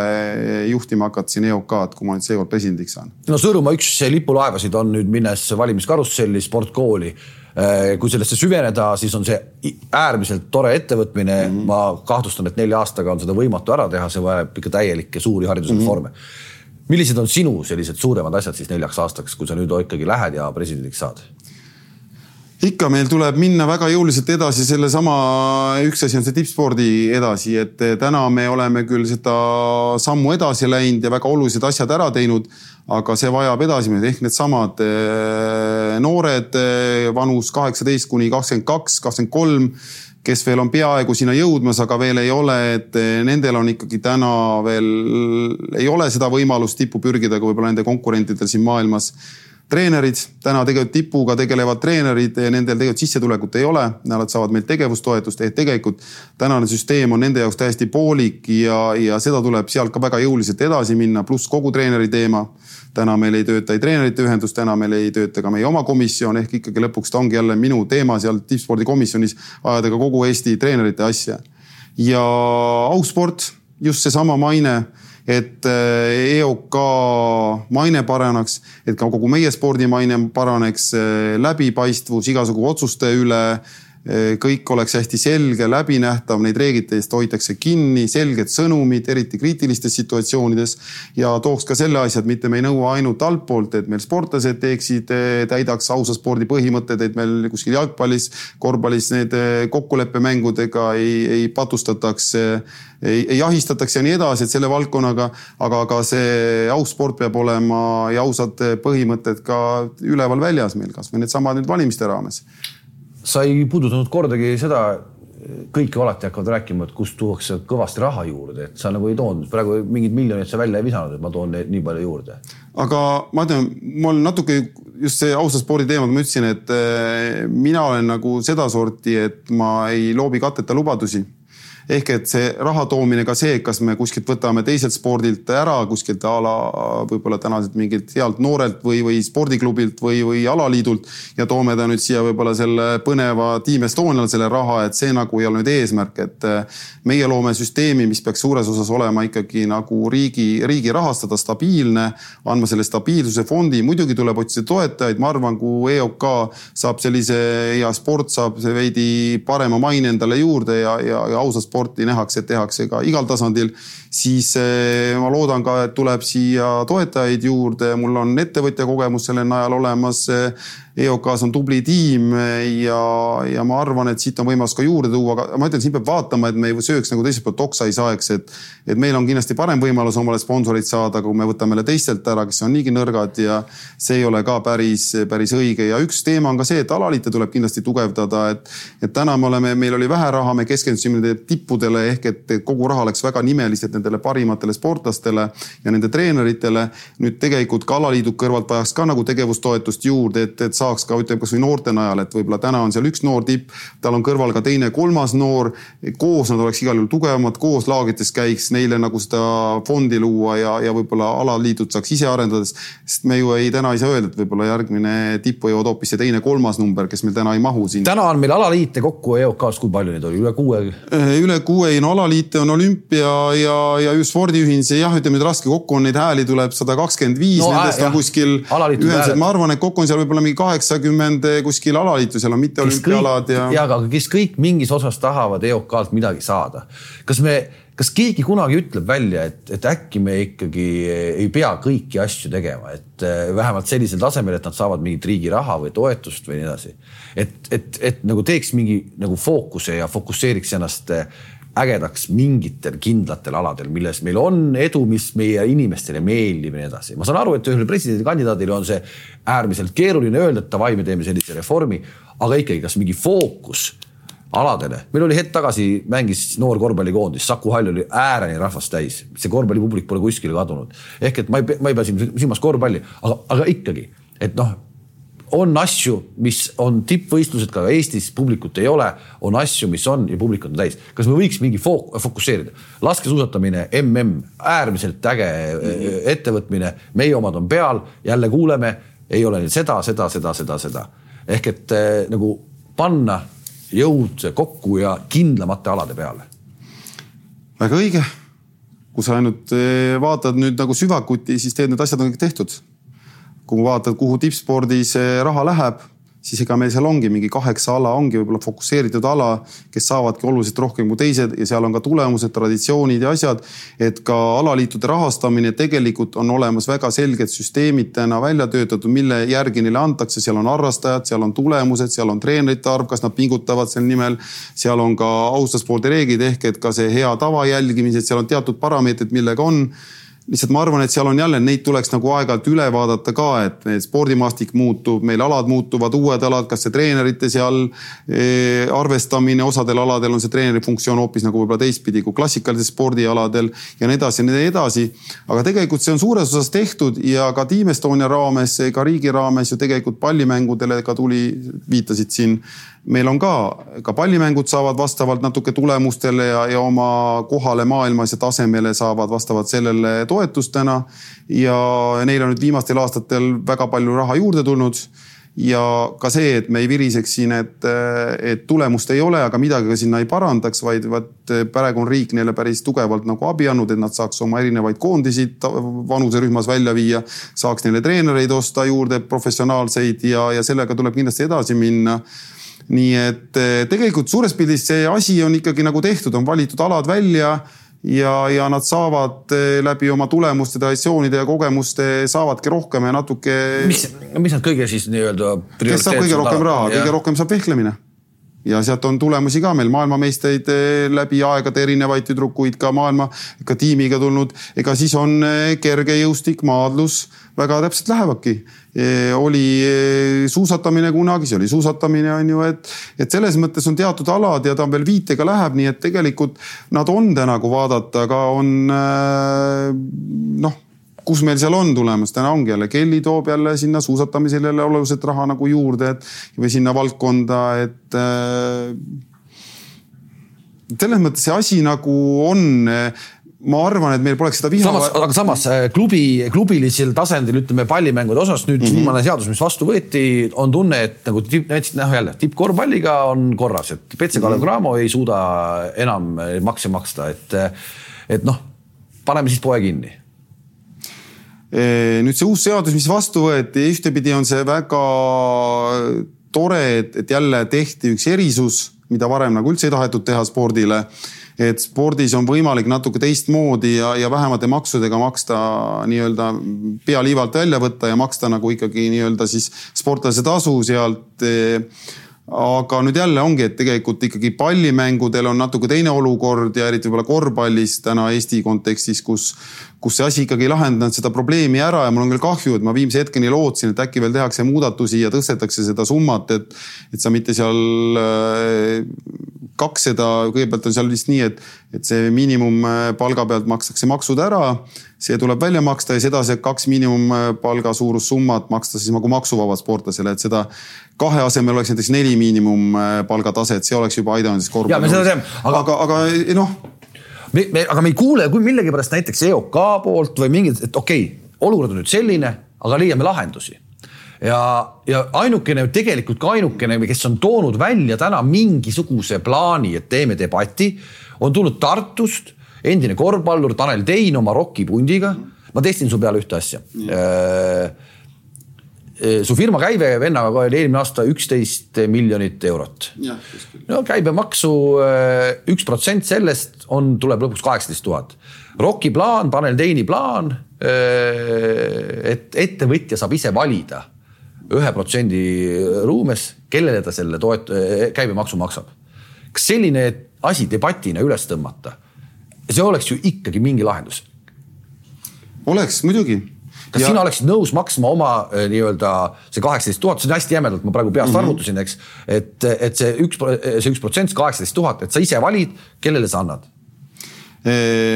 juhtima hakata siin EOK-d, kui ma nüüd seekord presidendiks saan. no Sõõrumaa üks lipulaevasid on nüüd minnes valimiskarusselli sportkooli äh, kui sellesse süveneda, siis on see äärmiselt tore ettevõtmine mm. -hmm. ma kahtlustan, et nelja aastaga on seda võimatu ära teha, see vajab ikka täielikke suuri haridusreforme mm. -hmm. millised on sinu sellised suuremad asjad siis neljaks aastaks, kui sa nüüd ikkagi lähed ja presidendiks saad? Ikka meil tuleb minna väga jõuliselt edasi sellesama, üks asi on see tippspordi edasi, et täna me oleme küll seda sammu edasi läinud ja väga olulised asjad ära teinud, aga see vajab edasiminekut ehk needsamad eh, noored eh, vanus kaheksateist kuni kakskümmend kaks, kakskümmend kolm kes veel on peaaegu sinna jõudmas, aga veel ei ole, et eh, nendel on ikkagi täna veel, ei ole seda võimalust tippu pürgida, kui võib-olla nende konkurentidel siin maailmas treenerid, täna tegelikult tipuga tegelevad treenerid, nendel tegelikult sissetulekut ei ole, nad saavad meilt tegevustoetust, ehk tegelikult tänane süsteem on nende jaoks täiesti poolik ja, ja seda tuleb sealt ka väga jõuliselt edasi minna, pluss kogu treeneri teema. täna meil ei tööta ei treenerite ühendus, täna meil ei tööta ka meie oma komisjon ehk ikkagi lõpuks ta ongi jälle minu teema seal tippspordikomisjonis ajada ka kogu Eesti treenerite asja. ja ausport, just seesama maine et eh, EOK maine paraneks, et ka kogu meie spordimaine paraneks, eh, läbipaistvus igasugu otsuste üle kõik oleks hästi selge, läbinähtav, neid reeglitest hoitakse kinni, selged sõnumid, eriti kriitilistes situatsioonides. ja tooks ka selle asja, et mitte me ei nõua ainult altpoolt, et meil sportlased teeksid, eh, täidaks ausa spordi põhimõtted, et meil kuskil jalgpallis, korvpallis need eh, kokkuleppemängudega ei, ei patustataks ei, ei jahistataks ja nii edasi, et selle valdkonnaga, aga ka see aus sport peab olema ja ausad põhimõtted ka üleval väljas meil, kasvõi needsamad nüüd valimiste raames sa ei puudutanud kordagi seda, kõik alati hakkavad rääkima, et kust tuuakse kõvasti raha juurde, et sa nagu ei toonud praegu mingeid miljoneid sa välja ei visanud, et ma toon nii palju juurde. aga ma ütlen, mul natuke just see ausa spordi teema, ma ütlesin, et eh, mina olen nagu sedasorti, et ma ei loobi katteta lubadusi ehk et see raha toomine ka see, kas me kuskilt võtame teiselt spordilt ära kuskilt a la võib-olla tänaselt mingilt healt noorelt või, või spordiklubilt või, või alaliidult ja toome ta nüüd siia võib-olla selle põneva Team Estonial selle raha, et see nagu ei ole nüüd eesmärk, et eh, meie loome süsteemi, mis peaks suures osas olema ikkagi nagu riigi, riigi rahastada, stabiilne, andma selle stabiilsuse fondi, muidugi tuleb otsida toetajaid, ma arvan, kui EOK saab sellise ja sport saab veidi parema maine endale juurde ja, ja, ja ausa spordi sporti nähakse, tehakse ka igal tasandil, siis eh, ma loodan ka, et tuleb siia toetajaid juurde, mul on ettevõtja kogemus selle najal olemas EOK-s on tubli tiim ja, ja ma arvan, et siit on võimalus ka juurde tuua, aga ma ütlen, siin peab vaatama, et me ei sööks nagu teiselt poolt oksa ei saeks, et. et meil on kindlasti parem võimalus omale sponsoreid saada, kui me võtame teistelt ära, kes on niigi nõrgad ja see ei ole ka päris, päris õige ja üks teema on ka see, et alaliite tuleb kindlasti tugevdada, et. et täna me oleme, meil oli vähe raha, me keskendusime tippudele ehk et kogu raha läks väga nimeliselt nendele parimatele sportlastele ja nende treeneritele. nüüd tegelikult ka alaliidu kõrvalt vajaks ka nagu tegevustoetust juurde, et, et saaks ka ütleme kasvõi noorte najal, et võib-olla täna on seal üks noor tipp, tal on kõrval ka teine, kolmas noor. koos nad oleks igal juhul tugevamad, koos laagrites käiks neile nagu seda fondi luua ja, ja võib-olla alaliidud saaks ise arendada. sest me ju ei, täna ei saa öelda, et võib-olla järgmine tipp võivad hoopis see teine, kolmas number, kes meil täna ei mahu siin. täna on meil alaliite kokku EOK-s, kui palju neid oli, üle kuue? Üle kuue, ei no alaliite on olümpia ja, ja just spordiühing, see jah, ütleme nüüd raske kokku on neid hääli tuleb sada kakskümmend viis, nendest on kuskil ühendused, ma arvan, et kokku on seal võib-olla mingi kahe kaheksakümmend kuskil alaliitu, seal on mitteolümpiaalad ja. ja, aga kes kõik mingis osas tahavad EOK-lt midagi saada. kas me, kas keegi kunagi ütleb välja, et, et äkki me ikkagi ei pea kõiki asju tegema, et eh, vähemalt sellisel tasemel, et nad saavad mingit riigi raha või toetust või nii edasi. et, et, et nagu teeks mingi nagu fookuse ja fokusseeriks ennast äh, ägedaks mingitel kindlatel aladel, milles meil on edu, mis meie inimestele meeldib ja nii edasi. ma saan aru, et ühele presidendikandidaadile on see äärmiselt keeruline öelda, et davai, me teeme sellise reformi, aga ikkagi, kas mingi fookus aladele, meil oli hetk tagasi mängis noor korvpallikoondis, Saku Hall oli ääreni rahvast täis, see korvpallipublik pole kuskile kadunud. ehk et ma ei, ma ei pea siin silmas korvpalli, aga, aga ikkagi, et noh on asju, mis on tippvõistlused ka Eestis, publikut ei ole, on asju, mis on ja publikut on täis. kas me võiks mingi fook-, fokusseerida? laskesuusatamine, mm, äärmiselt äge mm. ettevõtmine, meie omad on peal, jälle kuuleme, ei ole neil seda, seda, seda, seda, seda. ehk et äh, nagu panna jõud kokku ja kindlamate alade peale. väga õige. kui sa ainult vaatad nüüd nagu süvakuti, siis tead, need asjad on kõik tehtud kui vaatad, kuhu tippspordis raha läheb, siis ega meil seal ongi mingi kaheksa ala, ongi võib-olla fokusseeritud ala, kes saavadki oluliselt rohkem kui teised ja seal on ka tulemused, traditsioonid ja asjad. et ka alaliitude rahastamine tegelikult on olemas väga selged süsteemid täna välja töötatud, mille järgi neile antakse, seal on harrastajad, seal on tulemused, seal on treenerite arv, kas nad pingutavad selle nimel. seal on ka austuspoolde reeglid ehk et ka see hea tava jälgimised, seal on teatud parameetrid, millega on lihtsalt ma arvan, et seal on jälle, neid tuleks nagu aeg-ajalt üle vaadata ka, et spordimaastik muutub, meil alad muutuvad, uued alad, kas see treenerite seal eh, arvestamine, osadel aladel on see treeneri funktsioon hoopis nagu võib-olla teistpidi kui klassikalistel spordialadel ja nii edasi ja nii edasi. aga tegelikult see on suures osas tehtud ja ka Team Estonia raames, ka riigi raames ju tegelikult pallimängudele ka tuli, viitasid siin meil on ka, ka pallimängud saavad vastavalt natuke tulemustele ja, ja oma kohale maailmas ja tasemele saavad vastavalt sellele toetust täna. ja neil on nüüd viimastel aastatel väga palju raha juurde tulnud. ja ka see, et me ei viriseks siin, et, et tulemust ei ole, aga midagi ka sinna ei parandaks, vaid vaat praegu on riik neile päris tugevalt nagu abi andnud, et nad saaks oma erinevaid koondisi vanuserühmas välja viia. saaks neile treenereid osta juurde, professionaalseid ja, ja sellega tuleb kindlasti edasi minna nii et eh, tegelikult suures pildis see asi on ikkagi nagu tehtud, on valitud alad välja ja, ja nad saavad eh, läbi oma tulemuste, traditsioonide ja kogemuste saavadki rohkem ja natuke. mis, mis nad kõige siis nii-öelda. kes saab kõige rohkem raha, kõige rohkem saab vehklemine ja sealt on tulemusi ka meil maailmameistreid eh, läbi aegade erinevaid tüdrukuid ka maailma, ka tiimiga tulnud. ega siis on kergejõustik, maadlus väga täpselt lähevadki oli suusatamine kunagi, see oli suusatamine, on ju, et, et selles mõttes on teatud alad ja ta veel viitega läheb, nii et tegelikult nad on täna, kui vaadata, aga on noh kus meil seal on tulemas, täna ongi jälle Kelly toob jälle sinna suusatamisele jälle oluliselt raha nagu juurde, et või sinna valdkonda, et äh, selles mõttes see asi nagu on ma arvan, et meil poleks seda viha. samas, aga samas äh, klubi, klubilisel tasandil ütleme pallimängude osas nüüd mm -hmm. viimane seadus, mis vastu võeti, on tunne, et nagu näiteks noh jälle tippkorvpalliga on korras, et BC Kalev Cramo mm -hmm. ei suuda enam makse maksta, et, et noh, paneme siis poe kinni nüüd see uus seadus, mis vastu võeti, ühtepidi on see väga tore, et, et jälle tehti üks erisus, mida varem nagu üldse ei tahetud teha spordile. Et spordis on võimalik natuke teistmoodi ja, ja vähemate maksudega maksta nii-öelda pea liivalt välja võtta ja maksta nagu ikkagi nii-öelda siis sportlase tasu sealt aga nüüd jälle ongi, et tegelikult ikkagi pallimängudel on natuke teine olukord ja eriti võib-olla korvpallis täna Eesti kontekstis, kus, kus see asi ikkagi ei lahendanud seda probleemi ära ja mul on küll kahju, et ma viimse hetkeni lootsin, et äkki veel tehakse muudatusi ja tõstetakse seda summat, et, et sa mitte seal kaks seda, kõigepealt on seal vist nii, et, et see miinimumpalga pealt makstakse maksud ära. see tuleb välja maksta ja sedasi, et kaks miinimumpalga suurussummat maksta siis nagu maksuvabalt sportlasele, et seda kahe asemel oleks näiteks neli miinimumpalga taset, see oleks juba aidanud siis korvpalli. aga, aga, aga noh. Me, me, aga me ei kuule, kui millegipärast näiteks EOK poolt või mingid, et okei okay,, olukord on nüüd selline, aga leiame lahendusi ja, ja ainukene, tegelikult ka ainukene, kes on toonud välja täna mingisuguse plaani, et teeme debati, on tulnud Tartust endine korvpallur Tanel Tein oma rokipundiga. ma testin su peale ühte asja. Äh, su firma käive vennaga oli eelmine aasta üksteist miljonit eurot. no käibemaksu äh, üks protsent sellest on, tuleb lõpuks kaheksateist tuhat. Rocki plaan, Tanel Teini plaan, et ettevõtja saab ise valida ühe protsendi ruumes, kellele ta selle toet-, käibemaksu maksab. kas selline asi debatina üles tõmmata, see oleks ju ikkagi mingi lahendus? oleks muidugi kas ja... sina oleksid nõus maksma oma eh, nii-öelda see kaheksateist tuhat, see on hästi jämedalt, ma praegu peast mm -hmm. arvutasin, eks. et, et see üks, see üks protsent, kaheksateist tuhat, et sa ise valid, kellele sa annad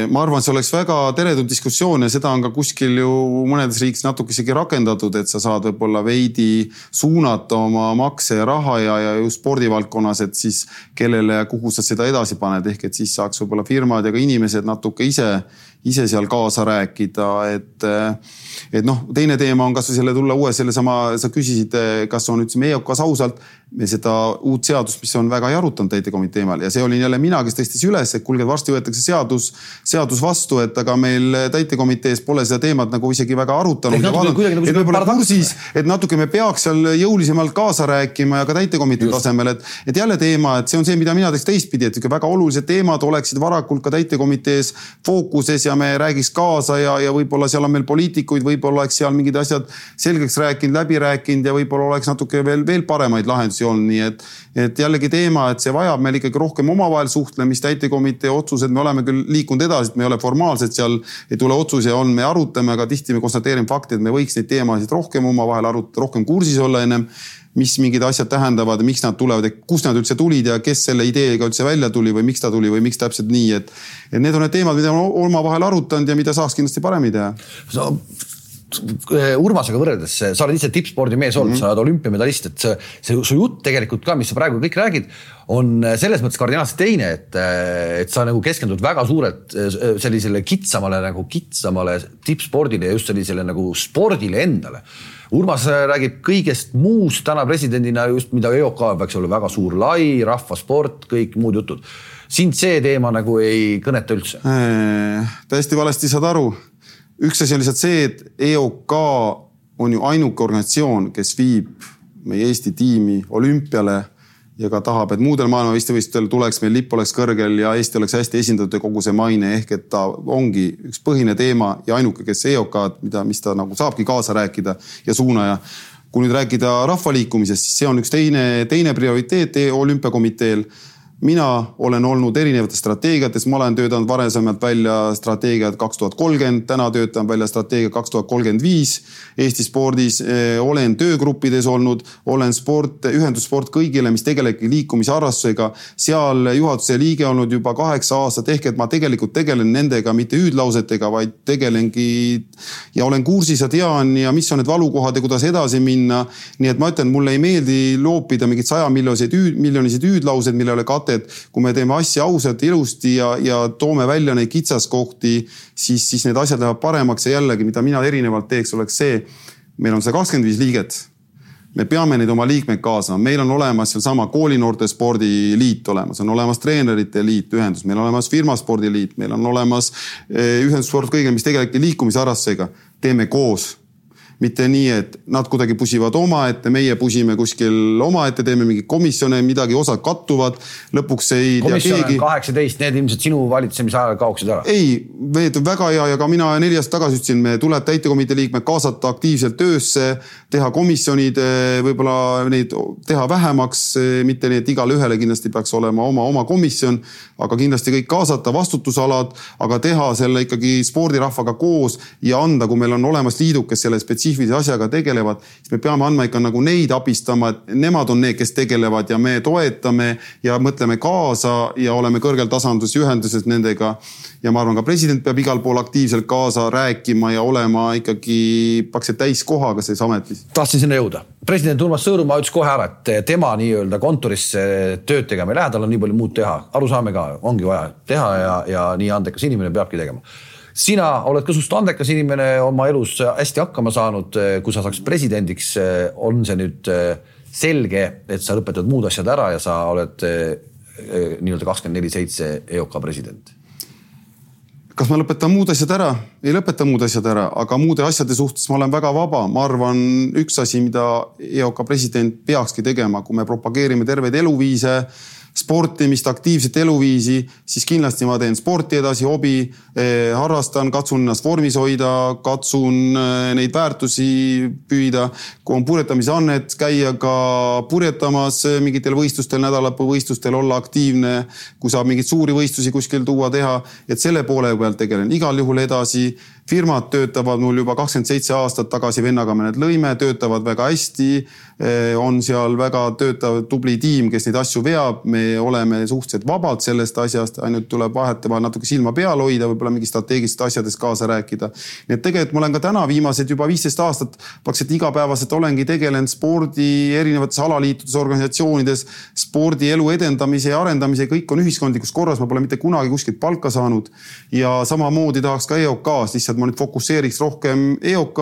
ma arvan, see oleks väga teretulnud diskussioon ja seda on ka kuskil ju mõnedes riikides natuke isegi rakendatud, et sa saad võib-olla veidi suunata oma makse ja raha ja, ja just spordivaldkonnas, et siis kellele ja kuhu sa seda edasi paned, ehk et siis saaks võib-olla firmad ja ka inimesed natuke ise ise seal kaasa rääkida, et et noh, teine teema on kasvõi selle tulla uue sellesama, sa küsisid, kas on üldse meie kas ausalt seda uut seadust, mis on väga ei arutanud täitekomitee teemal ja see olin jälle mina, kes tõstis üles, et kuulge, varsti võetakse seadus, seadus vastu, et aga meil täitekomitees pole seda teemat nagu isegi väga arutanud. Nagu et võib-olla kursis, et natuke me peaks seal jõulisemalt kaasa rääkima ja ka täitekomitee tasemel, et, et jälle teema, et see on see, mida mina teeks teistpidi, et väga olulised teemad oleksid varakult ka täitekomitees fookuses ja me räägiks kaasa ja, ja võib-olla seal on meil poliitikuid, võib-olla oleks seal mingid asjad selgeks rääkinud, läbi rääkinud ja võib-olla oleks natuke veel, veel paremaid lahendusi olnud, nii et, et jällegi teema, et see vajab meil ikkagi rohkem omavahel suhtlemist, täitekomitee otsused, me oleme küll liikunud edasi, et me ei ole formaalselt seal, ei tule otsus ja on, me arutame, aga tihti me konstateerime fakti, et me võiks neid teemasid rohkem omavahel arutada, rohkem kursis olla ennem mis mingid asjad tähendavad ja miks nad tulevad ja kust nad üldse tulid ja kes selle ideega üldse välja tuli või miks ta tuli või miks täpselt nii, et. et need on need teemad, mida me omavahel arutanud ja mida saaks kindlasti paremini teha. no Urmasega võrreldes, sa oled ise tippspordi mees olnud mm, -hmm. sa oled olümpiamedalist, et see, see su jutt tegelikult ka, mis sa praegu kõik räägid, on selles mõttes kardinaalselt teine, et, et sa nagu keskendud väga suurelt sellisele kitsamale nagu kitsamale tippspordile ja just sellisele nagu spordile endale. Urmas räägib kõigest muust täna presidendina just, mida EOK peaks olema väga suur, lai rahvasport, kõik muud jutud. sind see teema nagu ei kõneta üldse äh,? täiesti valesti saad aru üks asi on lihtsalt see, et EOK on ju ainuke organisatsioon, kes viib meie Eesti tiimi olümpiale ja ka tahab, et muudel maailmameistrivõistlustel tuleks meil lipp oleks kõrgel ja Eesti oleks hästi esindatud ja kogu see maine ehk et ta ongi üks põhine teema ja ainuke, kes EOK-d, mida, mis ta nagu saabki kaasa rääkida ja suunaja. kui nüüd rääkida rahvaliikumisest, siis see on üks teine, teine prioriteet olümpiakomiteel mina olen olnud erinevates strateegiates, ma olen töötanud varasemalt välja strateegiat kaks tuhat kolmkümmend, täna töötan välja strateegia kaks tuhat kolmkümmend viis. Eesti spordis. Eh, olen töögruppides olnud, olen sport, ühendussport kõigile, mis tegelebki liikumisharrastusega, seal juhatuse liige olnud juba kaheksa aastat, ehk et ma tegelikult tegelen nendega mitte hüüdlausetega, vaid tegelengi ja olen kursis ja tean ja mis on need valukohad ja kuidas edasi minna. nii et ma ütlen, mulle ei meeldi loopida mingeid sajamiljoniseid, miljoniseid hüüdlauseid, mille ei katet et kui me teeme asja ausalt, ilusti ja, ja toome välja neid kitsaskohti, siis, siis need asjad lähevad paremaks ja jällegi, mida mina erinevalt teeks, oleks see, meil on see kakskümmend viis liiget. Me peame neid oma liikmeid kaasama, meil on olemas sealsama koolinoorte spordiliit olemas, on olemas treenerite liit, ühendus, meil on olemas firmaspordiliit, meil on olemas eh, ühendussport kõigil, mis tegelebki liikumisharrastusega. teeme koos mitte nii, et nad kuidagi pusivad omaette, meie pusime kuskil omaette, teeme mingeid komisjone, midagi, osad kattuvad, lõpuks ei komisjon tea keegi. kaheksateist, need ilmselt sinu valitsemise ajal kaoksid ära? ei, need on väga hea ja ka mina neli aastat tagasi ütlesin, me tuleb täitekomitee liikmed kaasata aktiivselt töösse, teha komisjonid, võib-olla neid teha vähemaks, mitte nii, et igale ühele kindlasti peaks olema oma, oma komisjon, aga kindlasti kõik kaasata, vastutusalad, aga teha selle ikkagi spordirahvaga koos ja anda, kui meil on olemas liidud, kes selle spetsiifilise spetsiifilise asjaga tegelevad, siis me peame andma ikka nagu neid abistama, et nemad on need, kes tegelevad ja me toetame ja mõtleme kaasa ja oleme kõrgel tasandus ühenduses nendega. ja ma arvan, ka president peab igal pool aktiivselt kaasa rääkima ja olema ikkagi praktiliselt täiskohaga selles ametis. tahtsin sinna jõuda. president Urmas Sõõrumaa ütles kohe ära, et tema nii-öelda kontorisse tööd tegema ei lähe, tal on nii palju muud teha. aru saame ka, ongi vaja teha ja, ja nii andekas inimene peabki tegema sina oled ka suhteliselt andekas inimene, oma elus hästi hakkama saanud, kui sa saaks presidendiks, on see nüüd selge, et sa lõpetad muud asjad ära ja sa oled nii-öelda kakskümmend neli seitse EOK president? kas ma lõpetan muud asjad ära? ei lõpeta muud asjad ära, aga muude asjade suhtes ma olen väga vaba. ma arvan, üks asi, mida EOK president peakski tegema, kui me propageerime terveid eluviise sportimist, aktiivset eluviisi, siis kindlasti ma teen sporti edasi, hobi eh,, harrastan, katsun ennast vormis hoida, katsun eh, neid väärtusi püüda. kui on purjetamise annet, käia ka purjetamas eh, mingitel võistlustel, nädalapõuvõistlustel, olla aktiivne. kui saab mingeid suuri võistlusi kuskil tuua, teha, et selle poole pealt tegelen igal juhul edasi firmad töötavad mul juba kakskümmend seitse aastat tagasi vennaga me need lõime, töötavad väga hästi. Eh, on seal väga töötav tubli tiim, kes neid asju veab, me oleme suhteliselt vabad sellest asjast, ainult tuleb vahetevahel natuke silma peal hoida, võib-olla mingi strateegilistes asjades kaasa rääkida. nii et tegelikult ma olen ka täna viimased juba viisteist aastat praktiliselt igapäevaselt olengi tegelenud spordi erinevates alaliitudes, organisatsioonides, spordielu edendamise ja arendamise, kõik on ühiskondlikus korras, ma pole mitte kunagi kuskilt palka saanud. ja samamoodi tahaks ka EOK-s lihtsalt ma nüüd fokusseeriks rohkem EOK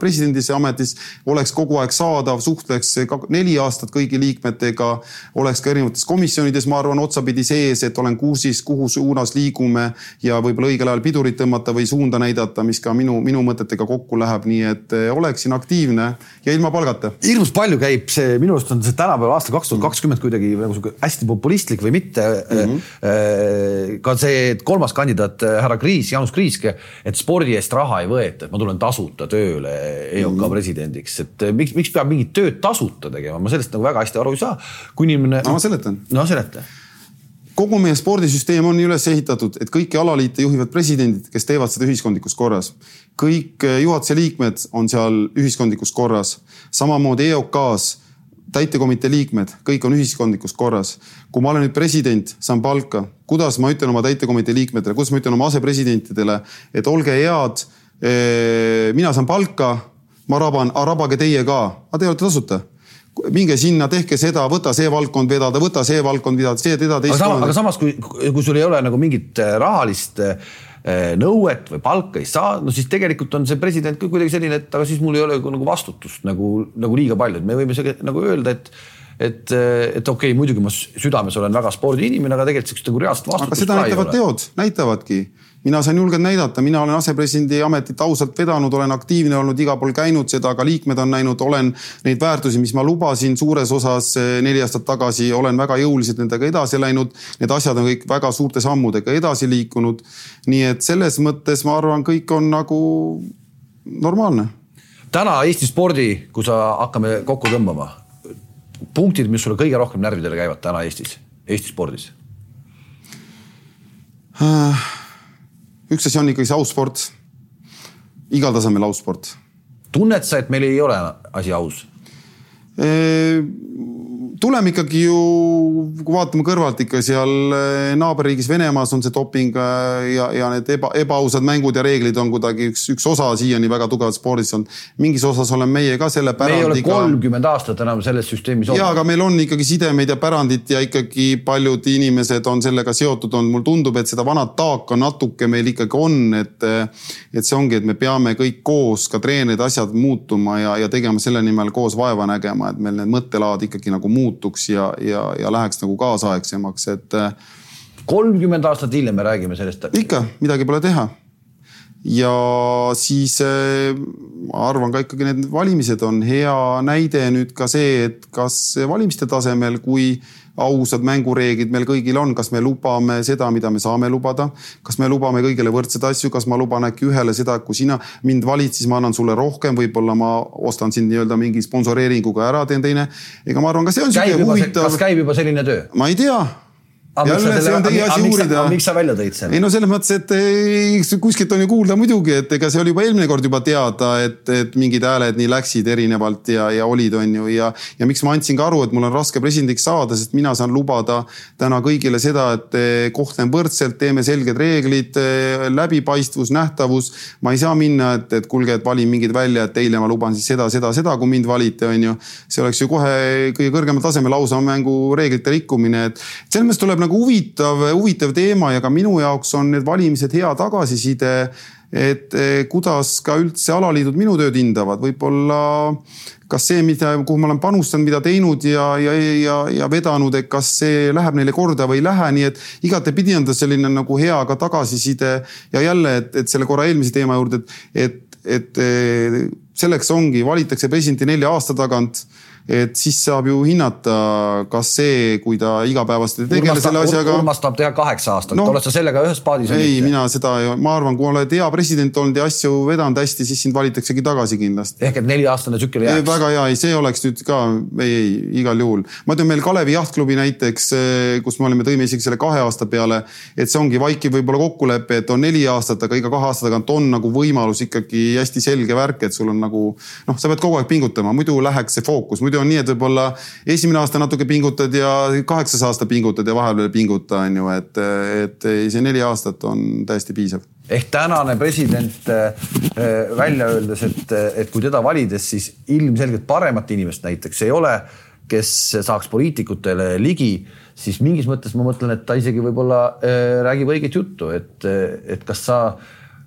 presidendisse ametis, oleks kogu aeg saadav, suhtleks neli aastat kõigi liikmetega, oleks ka erinevates komisjonides, ma arvan, otsapidi sees, et olen kursis, kuhu suunas liigume ja võib-olla õigel ajal pidurit tõmmata või suunda näidata, mis ka minu, minu mõtetega kokku läheb, nii et eh, oleksin aktiivne ja ilma palgata. hirmus palju käib see, minu arust on see tänapäeval aasta kaks tuhat kakskümmend kuidagi nagu sihuke hästi populistlik või mitte mm. -hmm. ka see kolmas kandidaat, härra Kriis, Jaanus Kriiske, et spordi eest raha ei võeta, et ma tulen tasuta tööle EOK mm presidendiks, et eh, miks, miks peab mingit tööd tasuta tegema, ma sellest nagu väga hästi aru ei saa. kui inimene. no ma seletan. no seleta kogu meie spordisüsteem on üles ehitatud, et kõiki alaliite juhivad presidendid, kes teevad seda ühiskondlikus korras. kõik eh, juhatuse liikmed on seal ühiskondlikus korras, samamoodi EOK-s täitekomitee liikmed, kõik on ühiskondlikus korras. kui ma olen nüüd president, saan palka, kuidas ma ütlen oma täitekomitee liikmetele, kuidas ma ütlen oma asepresidentidele, et olge head. Eh, mina saan palka, ma raban, rabage teie ka, aga te olete tasuta minge sinna, tehke seda, võta see valdkond vedada, võta see valdkond vedada, see teda teist. aga samas, kui, kui sul ei ole nagu mingit eh, rahalist äh, nõuet või palka ei saa, no siis tegelikult on see president ka kuidagi selline, et aga siis mul ei ole nagu vastutust nagu, nagu liiga palju, et me võime nagu öelda, et et, et okei okay,, muidugi ma südames olen väga spordiinimene, aga tegelikult siukest nagu reaalset vastutust. aga seda näitavad teod, näitavadki mina saan julgelt näidata, mina olen asepresidendi ametit ausalt vedanud, olen aktiivne olnud, igal pool käinud, seda ka liikmed on näinud, olen neid väärtusi, mis ma lubasin suures osas eh, neli aastat tagasi, olen väga jõuliselt nendega edasi läinud. Need asjad on kõik väga suurte sammudega edasi liikunud. nii et selles mõttes ma arvan, kõik on nagu normaalne. täna Eesti spordi, kui sa hakkame kokku tõmbama, punktid, mis sulle kõige rohkem närvidele käivad täna Eestis, Eesti spordis äh üks asi on ikkagi see aus sport. igal tasemel aus sport. tunned sa, et meil ei ole asi aus? Tuleme ikkagi ju, kui vaatame kõrvalt ikka seal eh, naaberriigis Venemaas on see doping eh, ja, ja need eba, ebaausad mängud ja reeglid on kuidagi üks, üks osa siiani väga tugevalt spordis olnud. mingis osas oleme meie ka selle pärandiga. me ei ole kolmkümmend aastat enam selles süsteemis olnud. ja, aga meil on ikkagi sidemeid ja pärandit ja ikkagi paljud inimesed on sellega seotud olnud. mulle tundub, et seda vanat taaka natuke meil ikkagi on, et, et see ongi, et me peame kõik koos, ka treenerid, asjad muutuma ja, ja tegema selle nimel koos vaeva nägema, et meil need mõttelaad ikkagi nagu muutuvad muutuks ja, ja, ja läheks nagu kaasaegsemaks, et. Äh, kolmkümmend aastat hiljem me räägime sellest. ikka, midagi pole teha. ja siis äh, ma arvan ka ikkagi need valimised on hea näide nüüd ka see, et kas valimiste tasemel, kui ausad mängureeglid meil kõigil on, kas me lubame seda, mida me saame lubada. kas me lubame kõigile võrdseid asju, kas ma luban äkki ühele seda, kui sina mind valid, siis ma annan sulle rohkem, võib-olla ma ostan sind nii-öelda mingi sponsoreeringuga ära, teen teine. ega ma arvan, ka see on sihuke huvitav. kas käib juba selline töö? ma ei tea on teie asi uurida. miks sa välja tõid selle? ei no selles mõttes, et ei, kuskilt on ju kuulda muidugi, et ega see oli juba eelmine kord juba teada, et, et mingid hääled nii läksid erinevalt ja, ja olid, on ju, ja. ja miks ma andsin ka aru, et mul on raske presidendiks saada, sest mina saan lubada täna kõigile seda, et kohtlen võrdselt, teeme selged reeglid, läbipaistvus, nähtavus. ma ei saa minna, et, et kuulge, et valin mingid välja, et teile ma luban siis seda, seda, seda, kui mind valite, on ju. see oleks ju kohe kõige kõrgemal tasemel ausa mängu reeglite rikkumine, et selles mõttes tuleb nagu huvitav, huvitav teema ja ka minu jaoks on need valimised hea tagasiside et eh, kuidas ka üldse alaliidud minu tööd hindavad, võib-olla kas see, mida, kuhu ma olen panustanud, mida teinud ja, ja, ja, ja vedanud, et kas see läheb neile korda või ei lähe, nii et igatepidi on ta selline nagu hea ka tagasiside. ja jälle, et, et selle korra eelmise teema juurde, et, et, et eh, selleks ongi, valitakse presidenti nelja aasta tagant et siis saab ju hinnata, kas see, kui ta igapäevaselt ei tegele selle asjaga. Urmas tahab teha kaheksa aastat no,, oled sa sellega ühes paadis? ei, mina seda, ma arvan, kui oled hea president olnud ja asju vedanud hästi, siis sind valitaksegi tagasi kindlasti. ehk et neliaastane tsükkel jääks? väga hea, ei, see oleks nüüd ka, ei, ei igal juhul. ma ütlen meil Kalevi jahtklubi näiteks, kus me olime, tõime isegi selle kahe aasta peale, et see ongi vaikiv võib-olla kokkulepe, et on neli aastat, aga iga kahe aasta tagant on nagu võimalus ikkagi hästi selge värk, et sul on nagu noh, sa pead kogu aeg pingutama, muidu läheks see fookus, muidu on nii, et võib-olla esimene aasta natuke pingutad ja kaheksas aasta pingutad ja vahepeal ei pinguta, on ju, et, et see neli aastat on täiesti piisav. Ehk tänane president äh, välja öeldes, et, et kui teda valides, siis ilmselgelt paremat inimest näiteks ei ole, kes saaks poliitikutele ligi, siis mingis mõttes ma mõtlen, et ta isegi võib-olla äh, räägib õiget juttu, et, et kas sa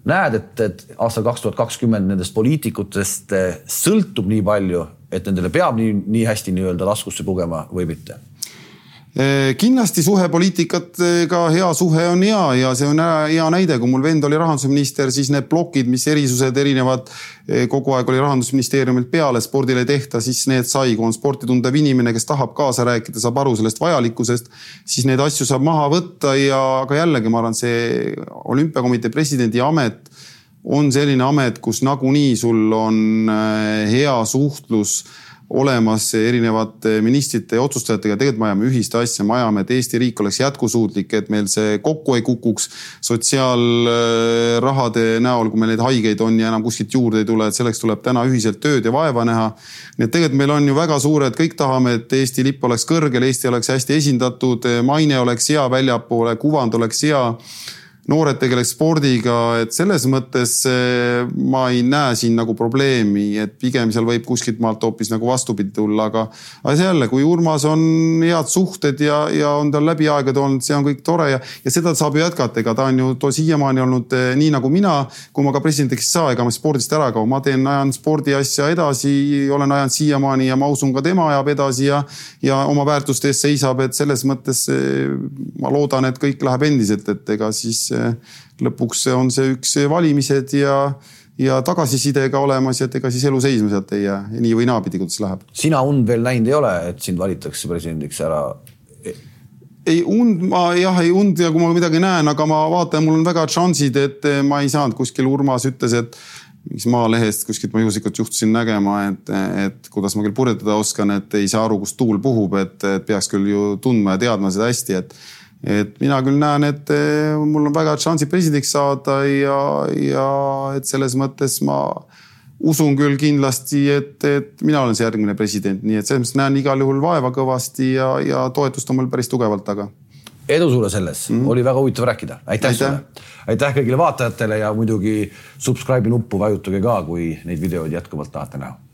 näed, et, et aastal kaks tuhat kakskümmend nendest poliitikutest sõltub nii palju, et nendele peab nii, nii hästi nii-öelda taskusse pugema või mitte? Eh, kindlasti suhe poliitikatega, hea suhe on hea ja see on hea näide, kui mul vend oli rahandusminister, siis need plokid, mis erisused erinevad eh, kogu aeg oli rahandusministeeriumilt peale, spordile ei tehta, siis need sai, kui on sporti tundev inimene, kes tahab kaasa rääkida, saab aru sellest vajalikkusest, siis neid asju saab maha võtta ja, aga jällegi ma arvan, see olümpiakomitee presidendi amet on selline amet, kus nagunii sul on eh, hea suhtlus olemas erinevate ministrite ja otsustajatega, tegelikult me ajame ühist asja, me ajame, et Eesti riik oleks jätkusuutlik, et meil see kokku ei kukuks sotsiaalrahade näol, kui meil neid haigeid on ja enam kuskilt juurde ei tule, et selleks tuleb täna ühiselt tööd ja vaeva näha. nii et tegelikult meil on ju väga suured, kõik tahame, et Eesti lipp oleks kõrgel, Eesti oleks hästi esindatud, maine oleks hea väljapoole, kuvand oleks hea noored tegeleks spordiga, et selles mõttes eh, ma ei näe siin nagu probleemi, et pigem seal võib kuskilt maalt hoopis nagu vastupidi tulla, aga. aga see jälle, kui Urmas on head suhted ja, ja on tal läbi aegade olnud, see on kõik tore ja, ja seda saab ju jätkata, ega ta on ju siiamaani olnud eh, nii nagu mina. kui ma ka presidendiks ei saa, ega ma spordist ära kao, ma teen, ajan spordi asja edasi, olen ajanud siiamaani ja ma usun ka tema ajab edasi ja, ja oma väärtuste eest seisab, et selles mõttes eh, ma loodan, et kõik läheb endiselt, et ega siis lõpuks on see üks valimised ja, ja tagasisidega olemas ja et ega siis elu seisma sealt ei jää, nii või naapidi, kuidas läheb. sina und veel näinud ei ole, et sind valitakse presidendiks ära? ei und ma jah, ei und ja kui ma midagi näen, aga ma vaatan, mul on väga šansid, et ma ei saanud kuskil, Urmas ütles, et mingis Maalehest kuskilt ma juhuslikult juhtusin nägema, et, et kuidas ma küll purjetada oskan, et ei saa aru, kust tuul puhub, et, et peaks küll ju tundma ja teadma seda hästi, et et mina küll näen, et eh, mul on väga head šansid presidendiks saada ja, ja et selles mõttes ma usun küll kindlasti, et, et mina olen see järgmine president, nii et selles mõttes näen igal juhul vaeva kõvasti ja, ja toetust on mul päris tugevalt taga. edu sulle selles mm, -hmm. oli väga huvitav rääkida, aitäh, aitäh sulle. aitäh kõigile vaatajatele ja muidugi subscribe'i nuppu vajutage ka, kui neid videoid jätkuvalt tahate näha